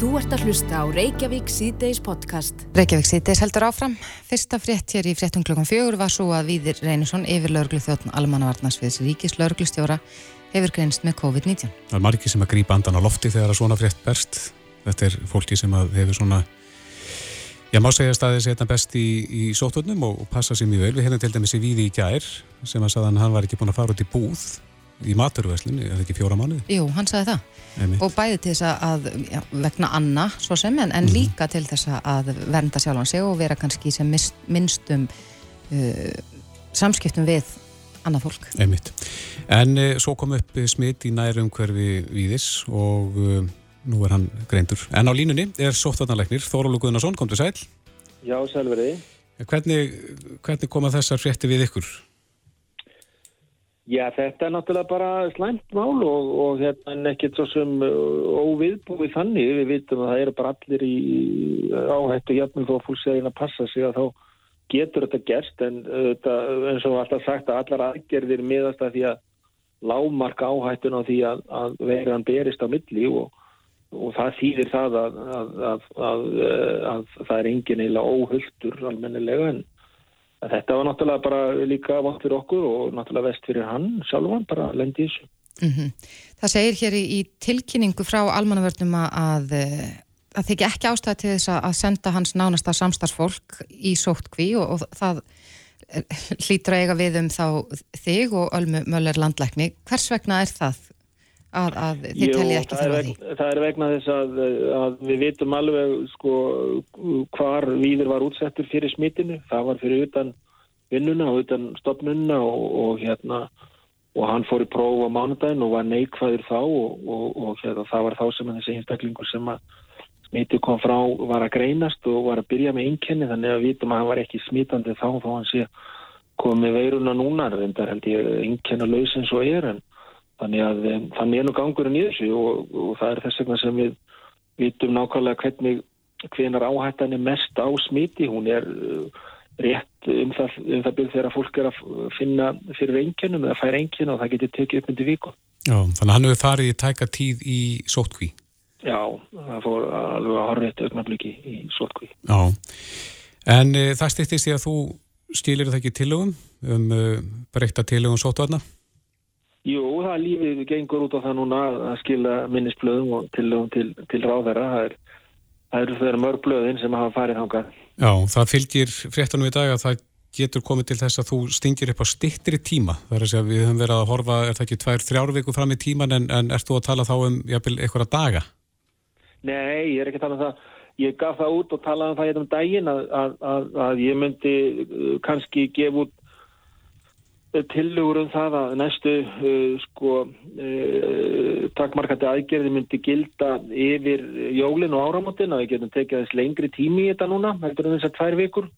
Þú ert að hlusta á Reykjavík síðdeis podcast. Reykjavík síðdeis heldur áfram. Fyrsta frétt hér í fréttum klokkan fjögur var svo að Víðir Reynisson yfir lauruglu þjóttn Almannavarnasviðs Ríkis lauruglustjóra hefur greinst með COVID-19. Það er margi sem að grípa andan á lofti þegar að svona frétt berst. Þetta er fólki sem að hefur svona, já má segja staðið setna best í, í sóttvöldnum og, og passa sér mjög vel. Við hefum til dæmis í Víði í gær sem að saðan hann var ekki búin að fara út í búð í maturverslinu, er það ekki fjóra mánuði? Jú, hann sagði það. Einmitt. Og bæði til þess að, já, vegna Anna, svo sem, en, en líka til þess að vernda sjálfan sig og vera kannski sem minnstum uh, samskiptum við annað fólk. Einmitt. En e, svo kom upp smitt í nærum hverfi Víðis og e, nú er hann greindur. En á línunni er sóttvarnarleiknir Þórólu Guðnarsson, kom til sæl. Já, selveriði. Hvernig, hvernig koma þessar frétti við ykkur? Já, þetta er náttúrulega bara slæmt mál og, og hérna er ekkert svo sem uh, óviðbúið þannig. Við vitum að það eru bara allir í áhættu jafnum þó að fólk segja að passa sig að þá getur þetta gerst en þetta, eins og alltaf sagt að allar aðgerðir miðast að því að lámarka áhættun á því að, að veiran berist á milli og, og það þýðir það að, að, að það er engin eiginlega óhulltur almennilega en þetta var náttúrulega bara líka vant fyrir okkur og náttúrulega vest fyrir hann sjálfan bara lendi þessu. Mm -hmm. Það segir hér í, í tilkynningu frá almannavörnum að það þykja ekki ástæði til þess að senda hans nánasta samstarfsfólk í sóttkví og, og það hlýtur að eiga við um þá þig og Ölmu Möller landlækni. Hvers vegna er það að, að þið tellið ekki þarf að því? Það er vegna þess að, að við vitum alveg sko, hvar víður var útsettur fyrir smittinu. Það var fyrir utan vinnuna og utan stopnuna og, og hérna og hann fór í próf á mánudagin og var neikvæður þá og, og, og hérna, það var þá sem þessi einstaklingur sem að smitu kom frá var að greinast og var að byrja með einkenni þannig að við vitum að hann var ekki smitandi þá þá hann sé komið veiruna núna reyndar held ég einkenna laus eins og er en þannig að þannig er nú gangurinn í þessu og, og það er þess vegna sem við vitum nákvæmlega hvernig hvenar áhættan er mest á smiti hún er uh, rétt um það, um það byrð þegar fólk er að finna fyrir einkennum eða færa einkenn og það getur tekið upp myndi viku Já, þannig að hann hefur farið í tæka tíð í sótkví Já, það fór alveg að horfa eitt augnabliki í sótkví. Já, en e, það stýttist því að þú stílir það ekki tilögum um e, breyta tilögum sótvarna? Jú, það lífið gengur út á það núna að skila minnisblöðum og tilögum til, til ráðverða. Það er, það eru þeirra mörg blöðin sem hafa farið þángað. Já, það fylgir fréttanum í dag að það getur komið til þess að þú stingir upp á stittri tíma. Það er að segja við höfum verið að horfa, er það ekki tvær, þrjár viku fram í tíman en, en ert þú að tala þá um jafnvel, einhverja daga? Nei, ég er ekki að tala um það. Ég gaf það út og talaði um það hérna um daginn að, að, að, að ég myndi uh, kannski gefa út tilugur um það að næstu uh, sko uh, takkmarkandi aðgerði myndi gilda yfir jólin og áramótin að við getum tekið þess lengri tími í þetta núna, heldur en þess að tvær vikur.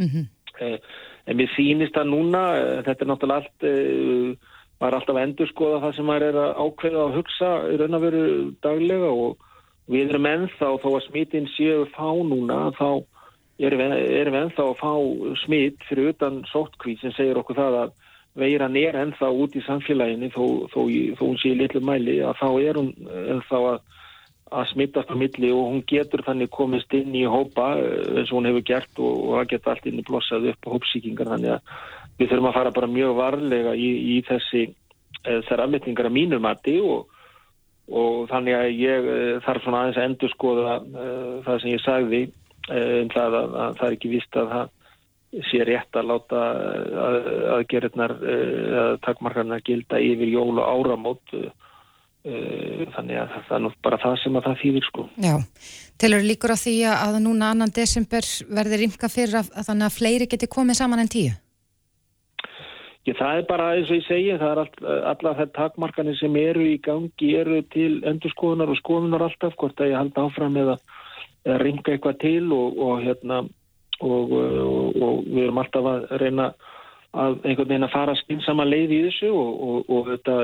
Mm -hmm. uh, en við sýnist að núna, uh, þetta er náttúrulega allt, maður er alltaf að endur skoða það sem maður er að ákveða að hugsa í raun að veru daglega og Við erum ennþá, þó að smittin séu fá núna, þá erum við, ennþá að fá smitt fyrir utan sóttkví sem segir okkur það að veiran er ennþá út í samfélaginu þó, þó, þó hún sé í litlu mæli að þá er hún ennþá að, að smittast á milli og hún getur þannig komist inn í hópa eins og hún hefur gert og, og það geta allt inn í blossað upp á hópsíkingar þannig að við þurfum að fara bara mjög varlega í, í þessi þessar afmetningar að mínu mati og og þannig að ég uh, þarf svona aðeins að endur skoða það sem ég sagði um það að, að það er ekki vist að það sé rétt að láta aðgerðnar að takkmarkarnar gilda yfir jól og áramót þannig að það er nú bara það sem að það þýðir sko. Já, telur líkur á því að núna annan desember verði rimka fyrir að, að þannig að fleiri geti komið saman en tíu? Ég, það er bara eins og ég segi, það er all, alla þær takmarkanir sem eru í gangi eru til endurskoðunar og skoðunar alltaf, hvort að ég halda áfram eða ringa eitthvað til og, og, hérna, og, og við erum alltaf að reyna að einhvern veginn að fara skynsama leið í þessu og þetta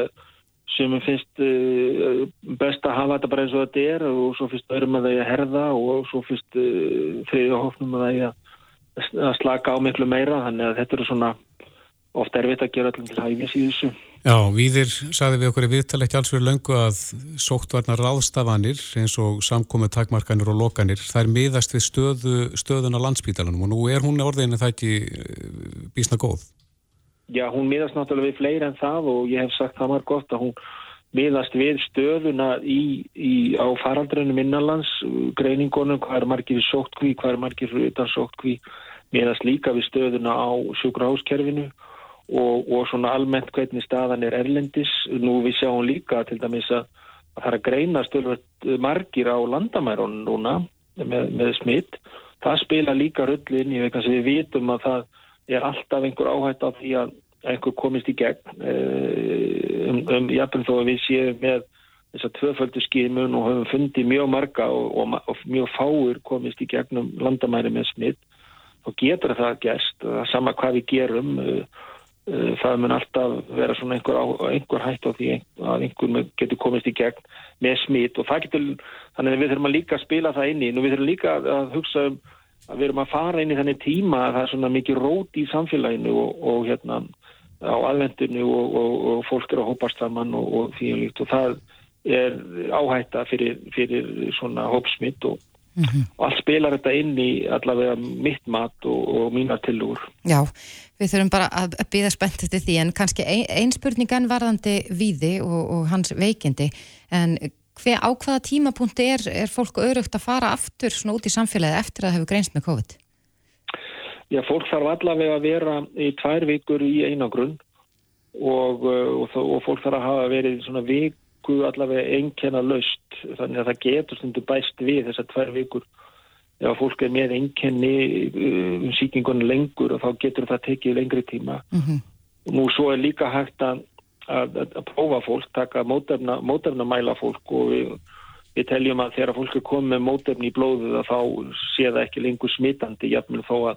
sem finnst uh, best að hafa þetta bara eins og þetta er og svo finnst öðrum að það er að herða og svo finnst uh, þriðja hófnum að það er að slaka á miklu meira, þannig að þetta eru svona ofta er við að gera allir til hægis í þessu. Já, Víðir sagði við okkur í viðtala ekki alls fyrir löngu að sóttvarnar ráðstafanir eins og samkomið takmarkanir og lokanir, það er miðast við stöðu, stöðun á landsbítalanum og nú er hún orðin en það ekki eh, bísna góð. Já, hún miðast náttúrulega við fleiri en það og ég hef sagt það marg gott að hún miðast við stöðuna í, í, á faraldrænum innanlands, greiningunum, hvað er margir sóttkví, hvað er margir utan sóttkví, miðast líka við stöðuna á sjúkraháskerfinu og, og svona almennt hvernig staðan er erlendis. Nú við sjáum líka til dæmis að það er að greina stölvöld margir á landamærun núna með, með smitt. Það spila líka rullin í vegna sem við vitum að það er alltaf einhver áhætt af því að einhver komist í gegn eh, um, um jafnveg þó að við séum með þess að tvöföldu skimun og höfum fundið mjög marga og, og, og mjög fáur komist í gegnum landamæri með smitt og getur það gerst, sama hvað við gerum Eh, það mun alltaf vera svona einhver, einhver hætt á því að einhver getur komist í gegn með smít og það getur, þannig að við þurfum að líka að spila það inn í og við þurfum líka að hugsa um að við erum að fara inn í þannig tíma að það er svona mikið rót í samfélaginu og, og hérna á aðvendinu og, og, og fólk eru að hópast saman og því og líkt. Og það er áhætta fyrir, fyrir svona hópsmitt og Mm -hmm. og allt spilar þetta inn í allavega mitt mat og, og mínar tilúr Já, við þurfum bara að, að býða spennt eftir því en kannski ein, ein spurningan varðandi víði og, og hans veikindi en hver á hvaða tímapunkti er, er fólk örugt að fara aftur svona út í samfélagi eftir að það hefur greinst með COVID? Já, fólk þarf allavega að vera í tvær vikur í einagrunn og, og, og fólk þarf að hafa verið svona vik viku allavega einnkjena laust þannig að það getur stundu bæst við þessar tvær vikur. Ef fólk er með einnkenni uh, um síkingunni lengur og þá getur það tekið lengri tíma. Mm -hmm. nú svo er líka hægt að, að, að prófa fólk, taka mótefna, mótefna mæla fólk og við, við teljum að þegar fólk er komið með mótefni í blóðu þá sé það ekki lengur smitandi jafnvel þó að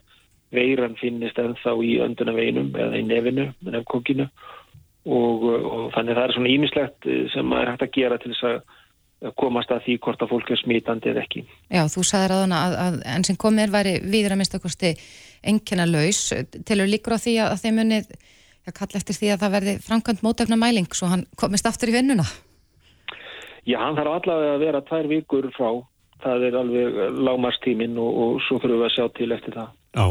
veiran finnist ennþá í öndunaveinum eða í nefinu, nefnkokinu og, og þannig það er svona ímislegt eh, sem er hægt að gera til þess að komast að því hvort að fólk er smítandi eða ekki. Já, þú sagði ráðuna að, að enn sem komir væri viður að mista kosti engina laus, tilur líkur á því að þeim munið, ég kall eftir því að það verði framkvæmt mótefna mæling svo hann komist aftur í vinnuna. Já, hann þarf allavega að vera tvær vikur frá, það er alveg lámarstímin og, og svo þurfum við að sjá til eftir það. Já,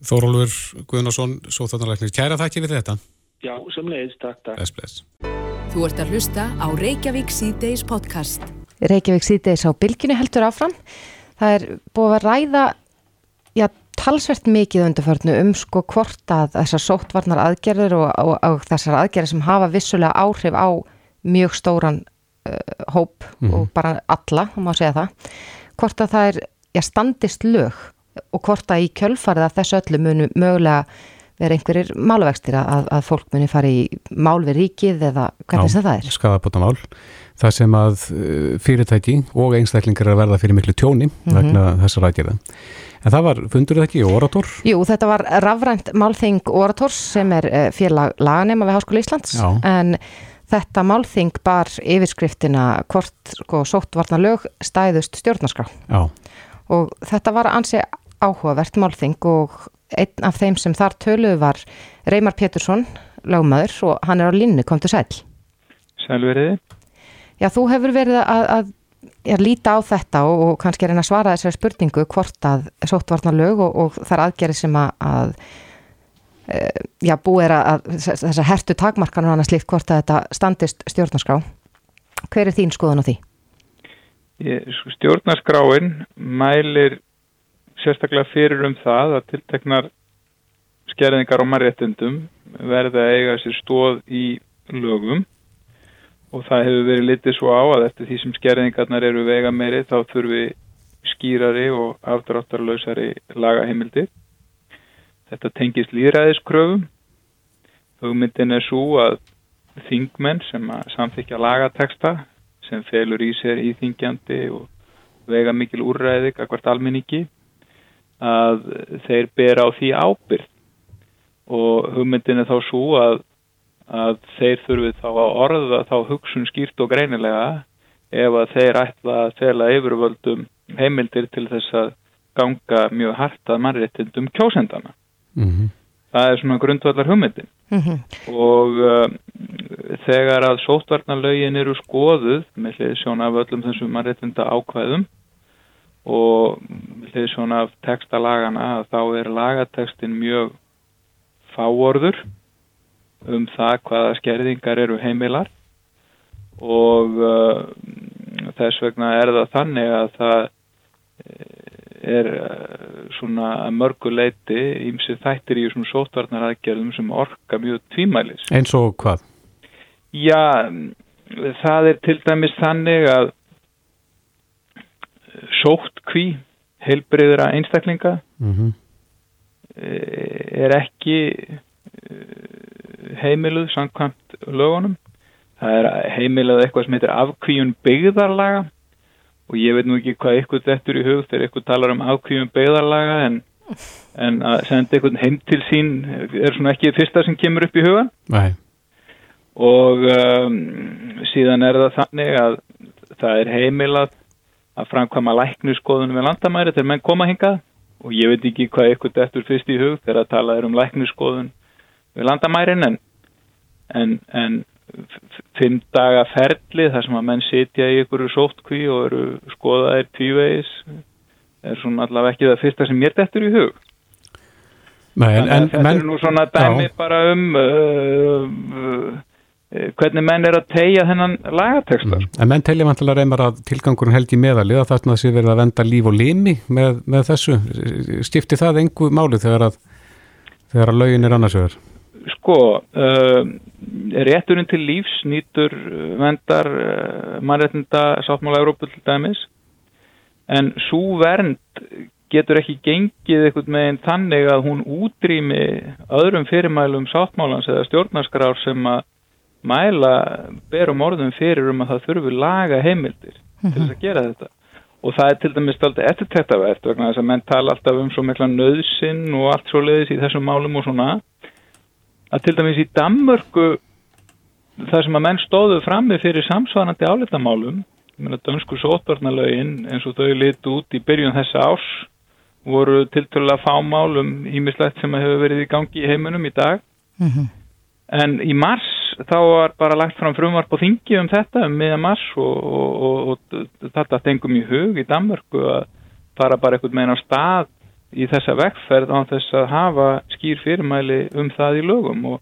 Þórólfur Guðnarsson, svo þarna kæra þakki við þetta. Já, sem leiðis, takk, takk. Bless, bless. Þú ert að hlusta á Reykjavík C-Days podcast. Reykjavík C-Days á bylginu heldur áfram. Það er búið að ræða, já, talsvert mikið undarförnu um sko hvort að þessar sóttvarnar aðgerðir og, og, og þessar aðgerðir sem hafa vissulega áhrif á mjög stóran uh, hóp mm. og bara alla, þá má segja það, hvort að það er, já, standist lög og hvort að í kjölfarið að þessu öllu munu mögulega vera einhverjir málvextir að, að fólk muni fara í mál við ríkið eða hvernig það er? Skafabóta mál. Það sem að uh, fyrirtæki og einstaklingar er að verða fyrir miklu tjóni mm -hmm. vegna þessar aðgerða. En það var, fundur það ekki, Orator? Jú, þetta var rafrænt málþing Orators sem er uh, félag laganema við Háskóla Íslands Já. en þetta málþing bar yfirskriftina hvort sko, sóttvarnar lög stæðust stjórnarskrá. Já. Og þetta var ansi áhugavert málþing og einn af þeim sem þar töluð var Reymar Pétursson, lagmaður og hann er á linni, kom til sæl Sælveriði Já, þú hefur verið að, að, að líta á þetta og, og kannski reyna að svara þessari spurningu hvort að sóttvarnar lög og, og þar aðgerið sem að, að e, já, búið er að þessar hertu takmarkanur annars líkt hvort að þetta standist stjórnarskrá. Hver er þín skoðan á því? Stjórnarskráin mælir sérstaklega fyrir um það að tilteknar skerðingar á marréttundum verða að eiga sér stóð í lögum og það hefur verið litið svo á að eftir því sem skerðingarnar eru vega meiri þá þurfi skýrari og afdráttarlausari lagaheimildi. Þetta tengist líðræðiskröfum. Hugmyndin er svo að þingmenn sem að samþykja lagateksta sem felur í sér íþingjandi og vega mikil úrræðik að hvert almenningi að þeir bera á því ábyrð og hugmyndin er þá svo að, að þeir þurfi þá að orða þá hugsun skýrt og greinilega ef að þeir ætla að þela yfirvöldum heimildir til þess að ganga mjög hartað mannréttindum kjósendana. Mm -hmm. Það er svona grundvallar hugmyndin mm -hmm. og um, þegar að sótvarnalögin eru skoðuð með hliðsjón af öllum þessum mannréttinda ákvæðum og með hliðsjón af textalagana þá er lagatekstin mjög fáorður um það hvaða skerðingar eru heimilar og uh, þess vegna er það þannig að það er eh, svona mörguleiti ímsið þættir í svona sótvarnaraðgerðum sem orka mjög tvímælis. Eins og hvað? Já, það er til dæmis þannig að sóttkví heilbreyðra einstaklinga mm -hmm. er ekki eh, heimiluð samkvæmt lögunum. Það er heimiluð eitthvað sem heitir afkvíun byggðarlaga og ég veit nú ekki hvað ykkur þetta er í hug þegar ykkur talar um ákvíðum beigðarlaga en, en að senda ykkur heim til sín er svona ekki fyrsta sem kemur upp í huga Nei. og um, síðan er það þannig að það er heimilað að framkvæma læknuskoðunum við landamæri þegar menn koma hingað og ég veit ekki hvað ykkur þetta er fyrst í hug þegar að tala um læknuskoðun við landamærin en, en, en fimm daga ferli þar sem að menn sitja í ykkur sóttkví og eru skoðaðir tvívegis er svona allavega ekki það fyrsta sem mér dettur í hug Nei, en, en, þetta er nú svona dæmi já. bara um uh, uh, hvernig menn er að tegja þennan lagatekstar. Mm. En menn telja vantilega reymar að tilgangurinn held í meðalið að það sé verið að venda líf og limi með, með þessu. Stifti það engu máli þegar að, þegar að lögin er annarsögur? Sko, uh, rétturinn til lífs nýtur uh, vendar uh, mannreitnda sáttmála Európa til dæmis en svo vernd getur ekki gengið eitthvað með einn þannig að hún útrými öðrum fyrirmælum sáttmálans eða stjórnarskrár sem að mæla berum orðum fyrir um að það þurfu laga heimildir mm -hmm. til þess að gera þetta og það er til dæmis alltaf eftirtæktavert vegna þess að menn tala alltaf um svo mikla nöðsinn og allt svo leiðis í þessum málum og svona að til dæmis í Danmörku þar sem að menn stóðu frammi fyrir samsvarandi álitamálum dönsku sótvarnalögin eins og þau litu út í byrjun þessa árs voru tiltölulega fámálum ímislegt sem hefur verið í gangi í heiminum í dag mm -hmm. en í mars þá var bara lagt fram frumvarp og þingi um þetta um miða mars og, og, og, og þetta tengum í hug í Danmörku að fara bara einhvern meginn á stað í þessa vekkferð án þess að hafa skýr fyrirmæli um það í lögum. Og,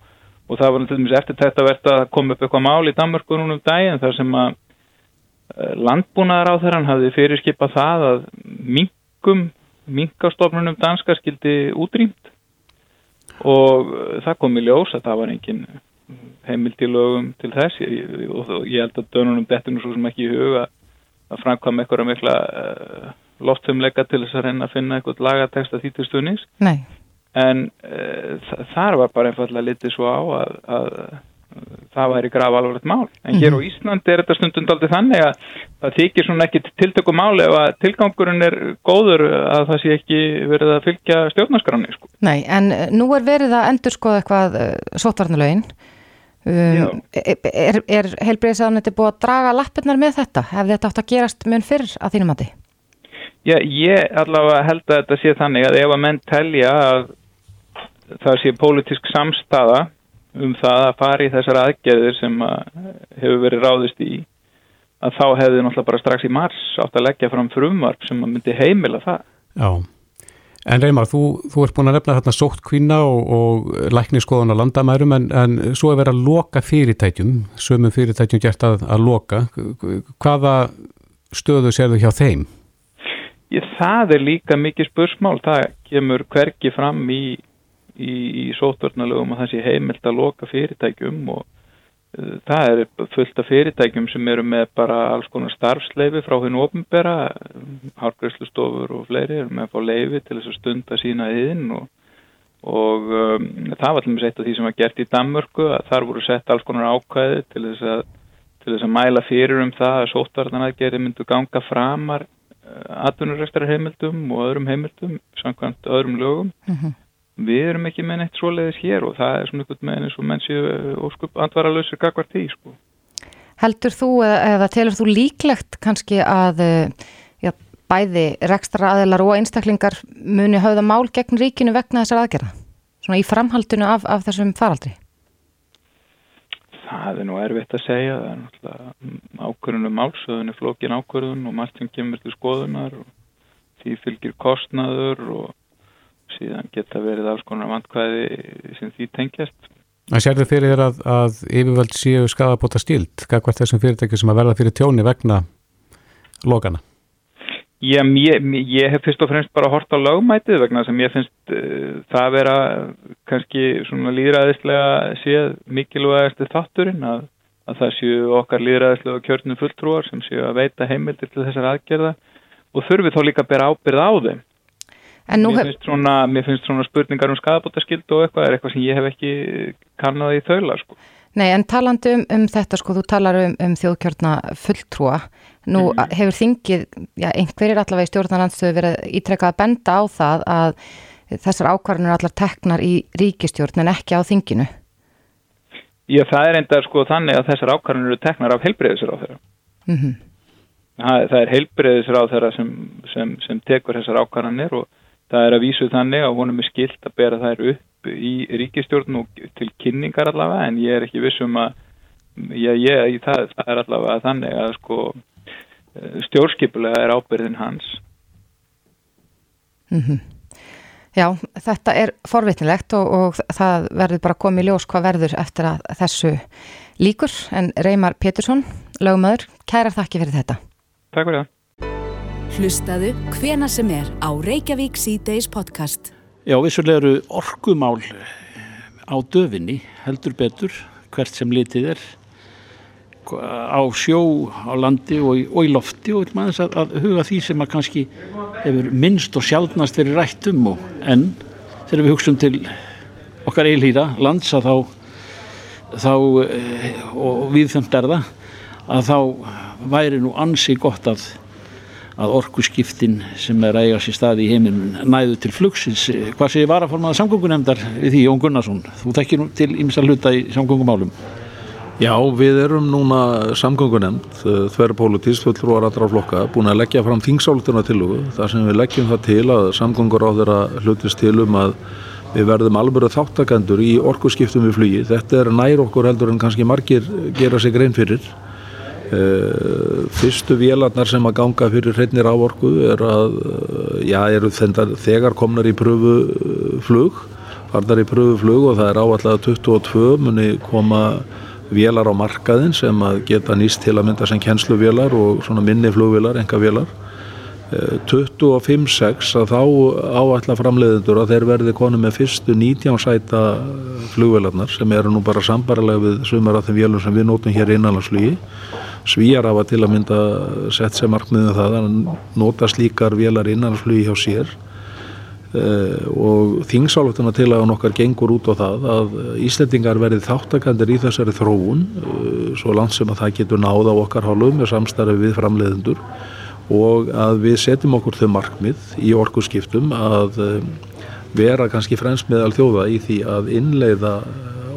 það var dæmis eftir þetta verðt að koma upp eitthvað mál í Danmarku núna um daginn þar sem að eh, landbúnaðar á þeirran hafði fyrirskipað það að minkum, minkastofnunum danska skildi útrýmt. Og eh, það kom í ljós að það var engin heimild í lögum til þess og ég held að dönunum dettunum svo sem ekki í huga að framkvæm eitthvað mikla uh, loftumleika til þess að reyna að finna eitthvað lagateksta því til stuðnings. Nei. en uh, þar var bara einfallega litið svo á að, að, að það væri graf alvarlegt mál. En hér á Íslandi er þetta stundund aldrei þannig að það þykir svona ekki tiltöku máli ef að tilgangurinn er góður að það sé ekki verið að fylgja stjórnarskráni sko. Nei, en eh, nú er verið að endur skoða eitthvað uh, sótvarnalögin um, er, er, heilbreyðisáðanetti búið að draga lappirnar með þetta? Hefði þetta átt að gerast mun fyrr að þínum að því? Já, ég allavega held að þetta sé þannig að ef að menn telja að það sé pólitísk samstaða um það að fara í þessar aðgerðir sem að hefur verið ráðist í að þá hefði náttúrulega bara strax í mars átt að leggja fram frumvarp sem að myndi heimila það. Já, en Reymar, þú, þú ert búin að nefna þarna sótt kvinna og, og lækniskoðan á landamærum en, en svo er verið að loka fyrirtækjum, sömum fyrirtækjum gert að, að loka. Hvaða stöðu sér þau hjá þeim? Ég, það er líka mikið spursmál, það kemur hverki fram í, í, í sótvörnalögum að það sé heimilt að loka fyrirtækjum og það er fullt af fyrirtækjum sem eru með bara alls konar starfsleifi frá hennu ofnbera, hárgræslustofur og fleiri eru með að fá leifi til þess að stunda sína yðin og, og um, það var allmis eitt af því sem var gert í Danmörku að þar voru sett alls konar ákvæði til þess að, til þess að mæla fyrir um það að sótvarnanaðgerði myndu ganga framar atvinnurekstrar heimildum og öðrum heimildum samkvæmt öðrum lögum uh mhm. -huh. Við erum ekki með neitt svoleiðis hér og það er svona einhvern veginn eins og menn séu óskup andvaralösir gagvart því sko. Heldur þú eða telur þú líklegt kannski að já, bæði rekstra aðeilar og einstaklingar muni hafða mál gegn ríkinu vegna þessar aðgerða? svona í framhaldinu af, af þessum faraldri? Það er nú erfitt að segja, það er náttúrulega ákvörðunum málsöðunni, flókin ákvörðun og margt sem kemur til skoðunar og því fylgir kostnaður og síðan geta verið alls konar vantkvæði sem því tengjast. Það sér þið fyrir þér að, að yfirvöld séu skadabóta stilt, hvað hvert þessum fyrirtæki sem að verða fyrir tjóni vegna lokana? Já, ég, ég hef fyrst og fremst bara hort á lögmætið vegna sem ég finnst uh, það vera kannski svona líðræðislega séð mikilvægast þátturinn að, að það séu okkar líðræðislega kjörnum fulltrúar sem séu að veita heimildir til þessar aðgerða og þurfi þá líka að bera ábyrð á þeim. Mér finnst, svona, mér finnst svona spurningar um skadabótaskild og eitthvað er eitthvað sem ég hef ekki kannaði í þaula sko. Nei, en talandi um, um þetta sko, þú talar um, um þjóðkjörna fulltrúa Nú mm -hmm. hefur þingið, já, einhverjir allavega í stjórnarandstöðu verið ítrekkað að benda á það að þessar ákvarðanur allar teknar í ríkistjórn en ekki á þinginu. Já, það er enda sko þannig að þessar ákvarðanur eru teknar af heilbreyðisra á þeirra. Mm -hmm. það, það er heilbreyðisra á þeirra sem, sem, sem tekur þessar ákvarðanir og það er að vísu þannig að honum er skilt að bera þær upp í ríkistjórn og til kynningar allavega en ég er ekki vissum að já, ég, það, það er allavega þannig að sko stjórnskipulega er ábyrðin hans. Mm -hmm. Já, þetta er forvitnilegt og, og það verður bara komið ljós hvað verður eftir að þessu líkur en Reymar Pétursson, lögumöður, kærar þakki fyrir þetta. Takk fyrir það. Hlustaðu hvena sem er á Reykjavík C-Days podcast. Já, vissulega eru orkumál á döfinni heldur betur hvert sem litið er á sjó, á landi og í, og í lofti og maður að, að huga því sem að kannski hefur minnst og sjálfnast verið rættum og enn þegar við hugsaum til okkar eilhýra lands að þá, þá eh, og við þeim derða að þá væri nú ansi gott að, að orku skiptin sem er að eiga sér stað í heiminn næðu til flugsins. Hvað segir varaformaða samgöngunemdar við því Jón Gunnarsson? Þú þekkir nú til ímsa hluta í samgöngumálum. Já, við erum núna samgöngunemnd, eh, þverjapolítist, fulltrúar allra flokka, búin að leggja fram þingsálutuna til þú, þar sem við leggjum það til að samgöngur á þeirra hlutist til um að við verðum alveg þáttakendur í orkuskiptum við flugi. Þetta er nær okkur heldur en kannski margir gera sig grein fyrir. Eh, fyrstu vélarnar sem að ganga fyrir hreinir á orku er að, eh, já, eru þegar komnar í pröfuflug, farnar í pröfuflug og það er áallega 22 muni koma vélar á markaðin sem að geta nýst til að mynda sem kennsluvélar og svona minni flugvélar, enga vélar 25-6 að þá áallar framleiðendur að þeir verði konu með fyrstu 19 sæta flugvélarnar sem eru nú bara sambarilega við sumar af þeim vélum sem við nótum hér innanlandsflugi Svíjar hafa til að mynda sett sem markmiðum það að nota slíkar vélar innanlandsflugi hjá sér. Uh, og þingsálutina til að nokkar gengur út á það að Íslendingar verið þáttakandir í þessari þróun uh, svo langt sem að það getur náða á okkar hálfum með samstarfi við framleiðendur og að við setjum okkur þau markmið í orkusskiptum að uh, vera kannski fremst meðal þjóða í því að innleiða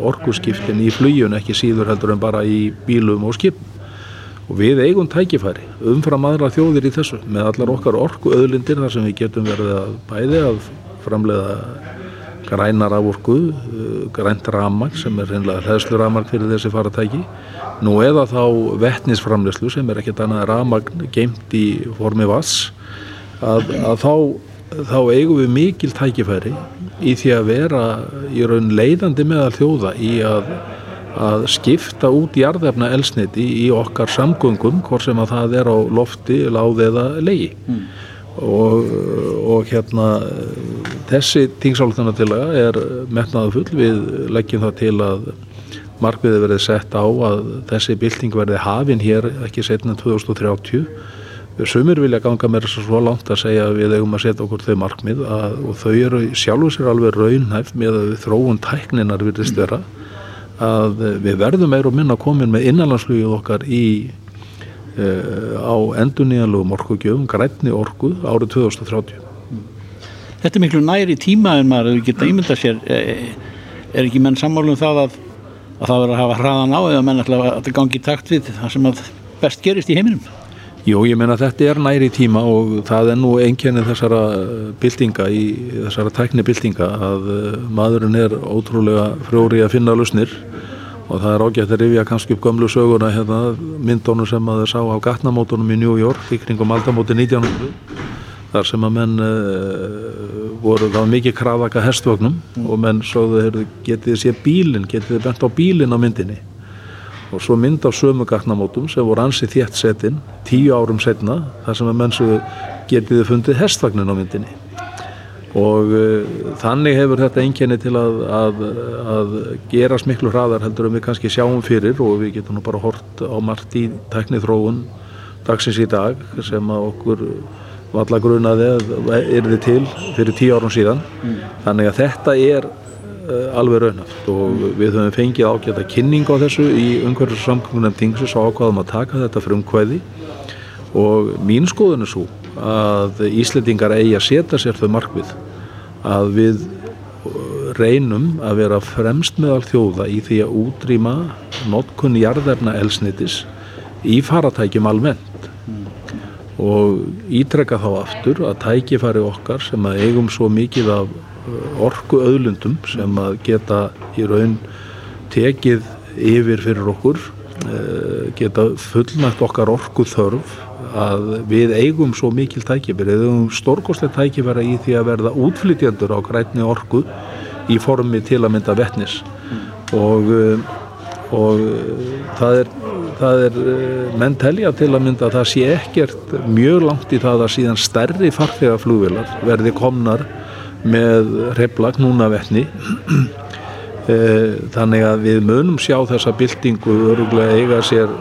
orkusskiptin í flugjun ekki síður heldur en bara í bílum og skipum og við eigum tækifæri umfram aðra þjóðir í þessu með allar okkar orku öðlindir þar sem við getum verið að bæði að framleiða grænar af orku, uh, grænt ramag sem er reynilega hlæðslu ramag fyrir þessi faratæki nú eða þá vettnisframleyslu sem er ekkert annað ramag geimt í formi vass að, að þá, þá eigum við mikil tækifæri í því að vera í raun leiðandi meðal þjóða í að að skipta út jarðefna elsniti í okkar samgöngum hvort sem að það er á lofti, láði eða leiði mm. og, og hérna þessi tingsáltanatillaga er metnaðu full við leggjum það til að markmiði verið sett á að þessi bylting verið hafinn hér ekki setna 2030 Sumir vilja ganga með þess að svo langt að segja að við eigum að setja okkur þau markmið að, og þau eru sjálfur sér alveg raunhæft með að þróun tækninar virðist vera. mm að við verðum meir og minna komin með innanlandsflugið okkar í uh, á endurníðanlegum orkugjöfum, grætni orku árið 2030. Þetta er miklu næri tíma en maður hefur getað ímynda sér er ekki menn sammálum það að, að það verður að hafa hraðan á eða menn ætla að gangi takt við það sem að best gerist í heiminum? Jú, ég meina þetta er næri tíma og það er nú einkennið þessara byltinga í þessara tækni byltinga að eh, maðurinn er ótrúlega frjóri að finna lusnir og það er ágætt að rifja kannski upp gömlu söguna hérna, myndónu sem að þau sá á gatnamótunum í New York í kringum aldamóti 1900 þar sem að menn uh, voru, var mikið krafaka hestvögnum mm. og menn sóðu, getið þið sé bílinn, getið bent á bílinn á myndinni og svo mynd af sömu gatnamótum sem voru ansið þétt setinn tíu árum setna þar sem að mennsu getiði fundið hestvagnin á myndinni og uh, þannig hefur þetta einkenni til að, að, að gera smiklu hraðar heldur um við kannski sjáum fyrir og við getum nú bara hort á margt í tæknið þróun dagsins í dag sem að okkur valla grunaði er þið til fyrir tíu árum síðan mm. þannig að þetta er alveg raunhaft og við höfum fengið ágæta kynning á þessu í umhverfis samkvöngum tingsins og ákvaðum að taka þetta fyrir umhverfi og mín skoðun er svo að Íslandingar eigi að setja sér þau markvið að við reynum að vera fremst meðal þjóða í því að útrýma notkunni jarðerna elsnitis í faratækjum almennt. Og ítrekka þá aftur að tækifæri okkar sem að eigum svo mikið af orku öðlundum sem að geta í raun tekið yfir fyrir okkur eh, geta fullnægt okkar orku þörf að við eigum svo mikil tækifæri, við eigum stórkoslega tækifæri í því að verða útflytjandur á grætni orku í formi til að mynda vettnis og, eh, og það er, það er eh, menn telja til að mynda að það sé ekkert mjög langt í það að síðan stærri farþegaflugvilar verði komnar með reyflag núna vettni eh, þannig að við munum sjá þessa byltingu öruglega eiga sér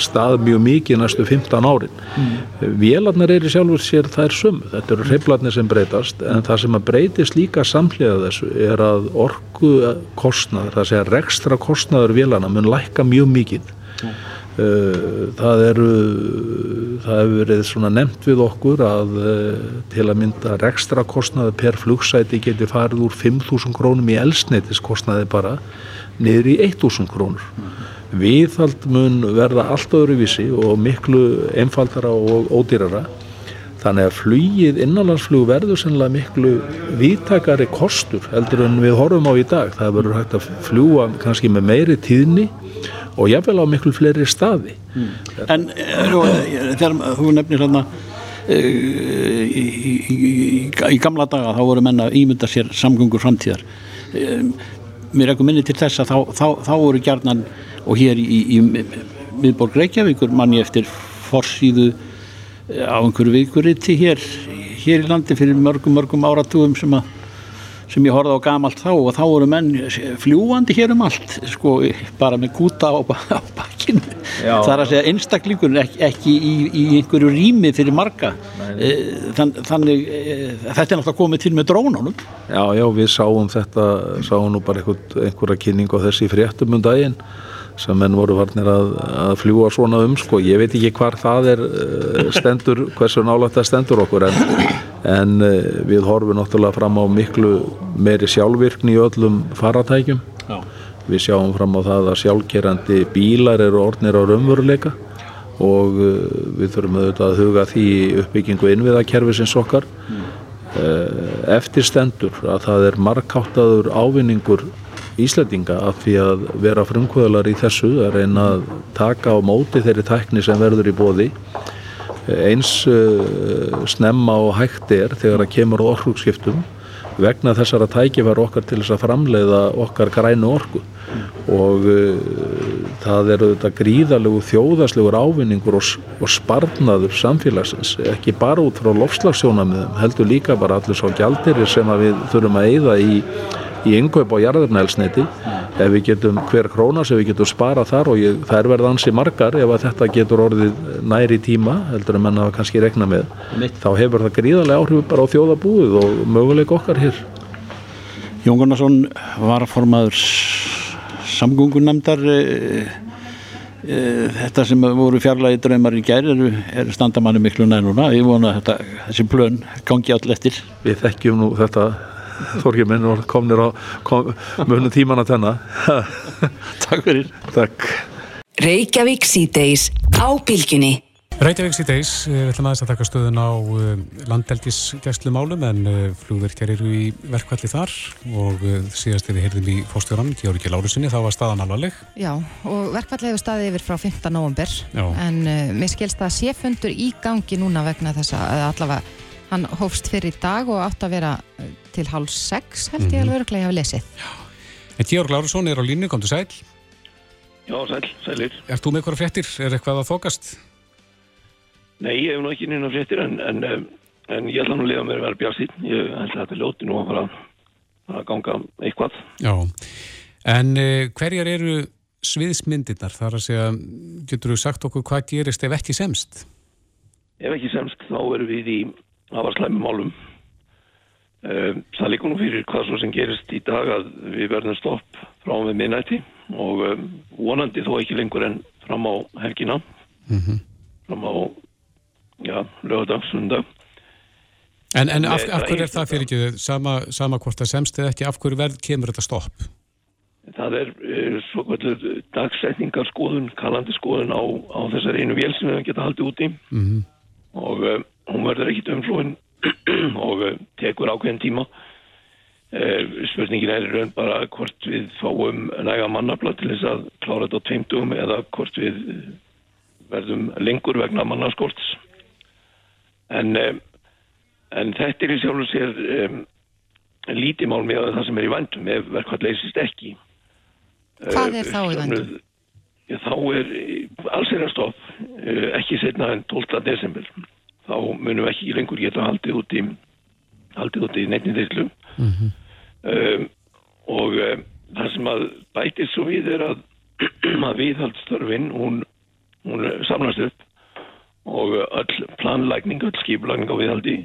stað mjög mikið næstu 15 árin mm. vélarnar er í sjálfur sér það er sömu, þetta eru reyflarnir sem breytast en það sem að breytist líka samlega þessu er að orgu kostnaður, það segja rekstra kostnaður vélana mun lækka mjög mikið mm. Eh, það eru það hefur verið svona nefnt við okkur að eh, til að mynda rekstra kostnaði per flugsæti geti farið úr 5.000 krónum í elsneitis-kostnaði bara niður í 1.000 krónur. Viðhald mun verða allt öðruvísi og miklu einfaldara og ódýrara. Þannig að flugið innanlandsflug verður sennilega miklu viðtakari kostur heldur en við horfum á í dag. Það verður hægt að fljúa kannski með meiri tíðni og jáfnvel á miklu fleiri staði mm. En eh, þegar þú nefnir hérna í, í, í, í gamla daga þá voru menna ímynda sér samgöngur framtíðar mér er ekki minni til þess að þá, þá, þá voru gjarnan og hér í miðborg Reykjavíkur manni eftir forsýðu á einhverju vikuriti hér, hér í landi fyrir mörgum mörgum áratugum sem að sem ég horfði á gamalt þá og þá voru menn fljúandi hér um allt sko bara með kúta á, á bakkinu það er að segja einstaklingur ekki, ekki í, í einhverju rými fyrir marga. Eh, Þann, þannig e, þetta er náttúrulega komið til með drónunum. Já, já, við sáum þetta sáum nú bara einhver, einhverja kynning á þessi fréttum um daginn sem menn voru varnir að, að fljúa svona um sko, ég veit ekki hvar það er eh, stendur, hversu nálægt það stendur okkur en, en eh, við horfum náttúrulega fram á miklu meiri sjálfvirkni í öllum faratækjum Já. við sjáum fram á það að sjálfkerandi bílar eru ornir á raunveruleika og eh, við þurfum auðvitað að huga því uppbyggingu innviðakerfisins okkar mm. eftir stendur að það er markáttaður ávinningur Íslandinga af því að vera frumkvöðlar í þessu að reyna að taka á móti þeirri tækni sem verður í bóði eins uh, snemma og hægt er þegar að kemur orðrúkskiptum vegna þessara tækifar okkar til þess að framleiða okkar grænu orku. Og uh, það eru þetta gríðalegu þjóðaslegur ávinningur og, og sparnaður samfélagsins, ekki bara út frá lofslagsjónamiðum, heldur líka bara allir svo gjaldir sem við þurfum að eyða í í yngöp á jarðarnælsniti ef við getum hver krónas, ef við getum sparað þar og ég, það er verið ansi margar ef þetta getur orðið næri tíma heldur en manna kannski regna með Mitt. þá hefur það gríðarlega áhrif bara á þjóðabúið og möguleik okkar hér. Jón Gunnarsson var formaður samgungunemdar e, e, þetta sem voru fjarlagi draumar í gæri eru, eru standamannu miklu nænuna ég vona að þetta, þessi plön gangi all eftir. Við þekkjum nú þetta Þorgir minn og komnir á kom, munum tíman að tenna Takk fyrir Takk Reykjavík síðdeis á bylginni Reykjavík síðdeis, við ætlum aðeins að taka stöðun á uh, landelgisgæslumálum en uh, flugverkjar eru í verkvalli þar og síðast ef við heyrðum í fórstjóran, Georgi Lárusinni, þá var staðan alvarleg. Já, og verkvalli hefur staðið yfir frá 15. november Já. en uh, mér skilst að sé fundur í gangi núna vegna þess að allavega hann hófst fyrir í dag og átt að vera uh, til hálf 6 held ég alveg örglega að hafa lesið. En Georg Lárusson er á línu, kom til sæl. Já, sæl, sælir. Er þú með eitthvað fréttir? Er eitthvað að þokast? Nei, ég hef nú ekki neina fréttir en, en, em, en ég ætla nú að lifa mér að vera bjart Ég ætla að þetta er ljóti nú að fara, að ganga eitthvað. Já. En uh, hverjar eru sviðsmyndirnar? Það er að segja, getur þú sagt okkur hvað gerist ef ekki semst? Ef ekki semst, þá erum við í afarslæmi málum. Um, það líka nú fyrir hvað svo sem gerist í dag að við verðum stopp frá með minnætti og um, vonandi þó ekki lengur en fram á helgina, Mm fram á, já, lögadag, sundag. En, en af, af hverju er það fyrir ekki sama, sama hvort það semst eða ekki, af hverju verð kemur þetta stopp? Það er uh, svo kvöldur dagsetningarskoðun, kalandiskoðun á, á þessar einu vél sem við geta haldið úti Mm og uh, hún verður ekkit umflóin og uh, tekur ákveðin tíma. Uh, spurningin er raun bara hvort við fáum næga mannafla til þess að klára þetta á tveimtugum eða hvort við verðum lengur vegna mannaskorts. En, en þetta er í sjálf og sér um, lítið mál með það sem er í vandum ef verkvall leysist ekki. Hvað Eh, er þá í vændum? Já, þá er alls er að eh, ekki setna en 12. desember. Þá munum við ekki lengur geta haldið út í, haldið út í neittni þeyslu. um, og um, það sem að bætið svo við er að, að viðhaldstörfin, hún, hún samlast upp og öll planlækning, öll skipulækning á viðhaldi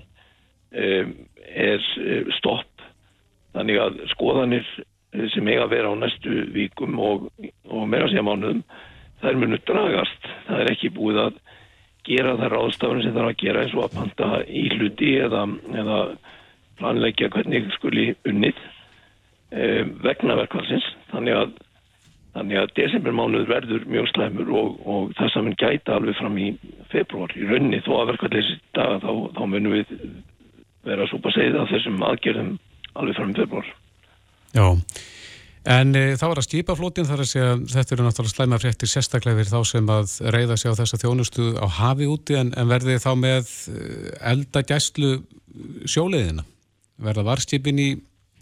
um, er eh, stopp. Þannig að skoðanir sem eiga að vera á næstu vikum og, og meira sér mánuðum, þær munu dragast. Það er ekki búið að gera þær ráðstafunum sem þarf að gera eins og að panta í hluti eða, eða planleggja hvernig skuli unnið e, vegna verkvælsins. Þannig að, þannig að desembermánuður verður mjög slæmur og, og það sem mun gæta alveg fram í februar. Í rauninni þó að verkvælsins daga þá, þá munum við vera að súpa segið af þessum aðgerðum alveg fram í februar. Já, en e, þá er að skipaflótin þar að segja þetta eru náttúrulega slæma fréttir sérstaklega fyrir þá sem að reyða sig á þessa þjónustu á hafi úti en, en verði þá með elda gæslu sjóleiðina? Verða varskipin í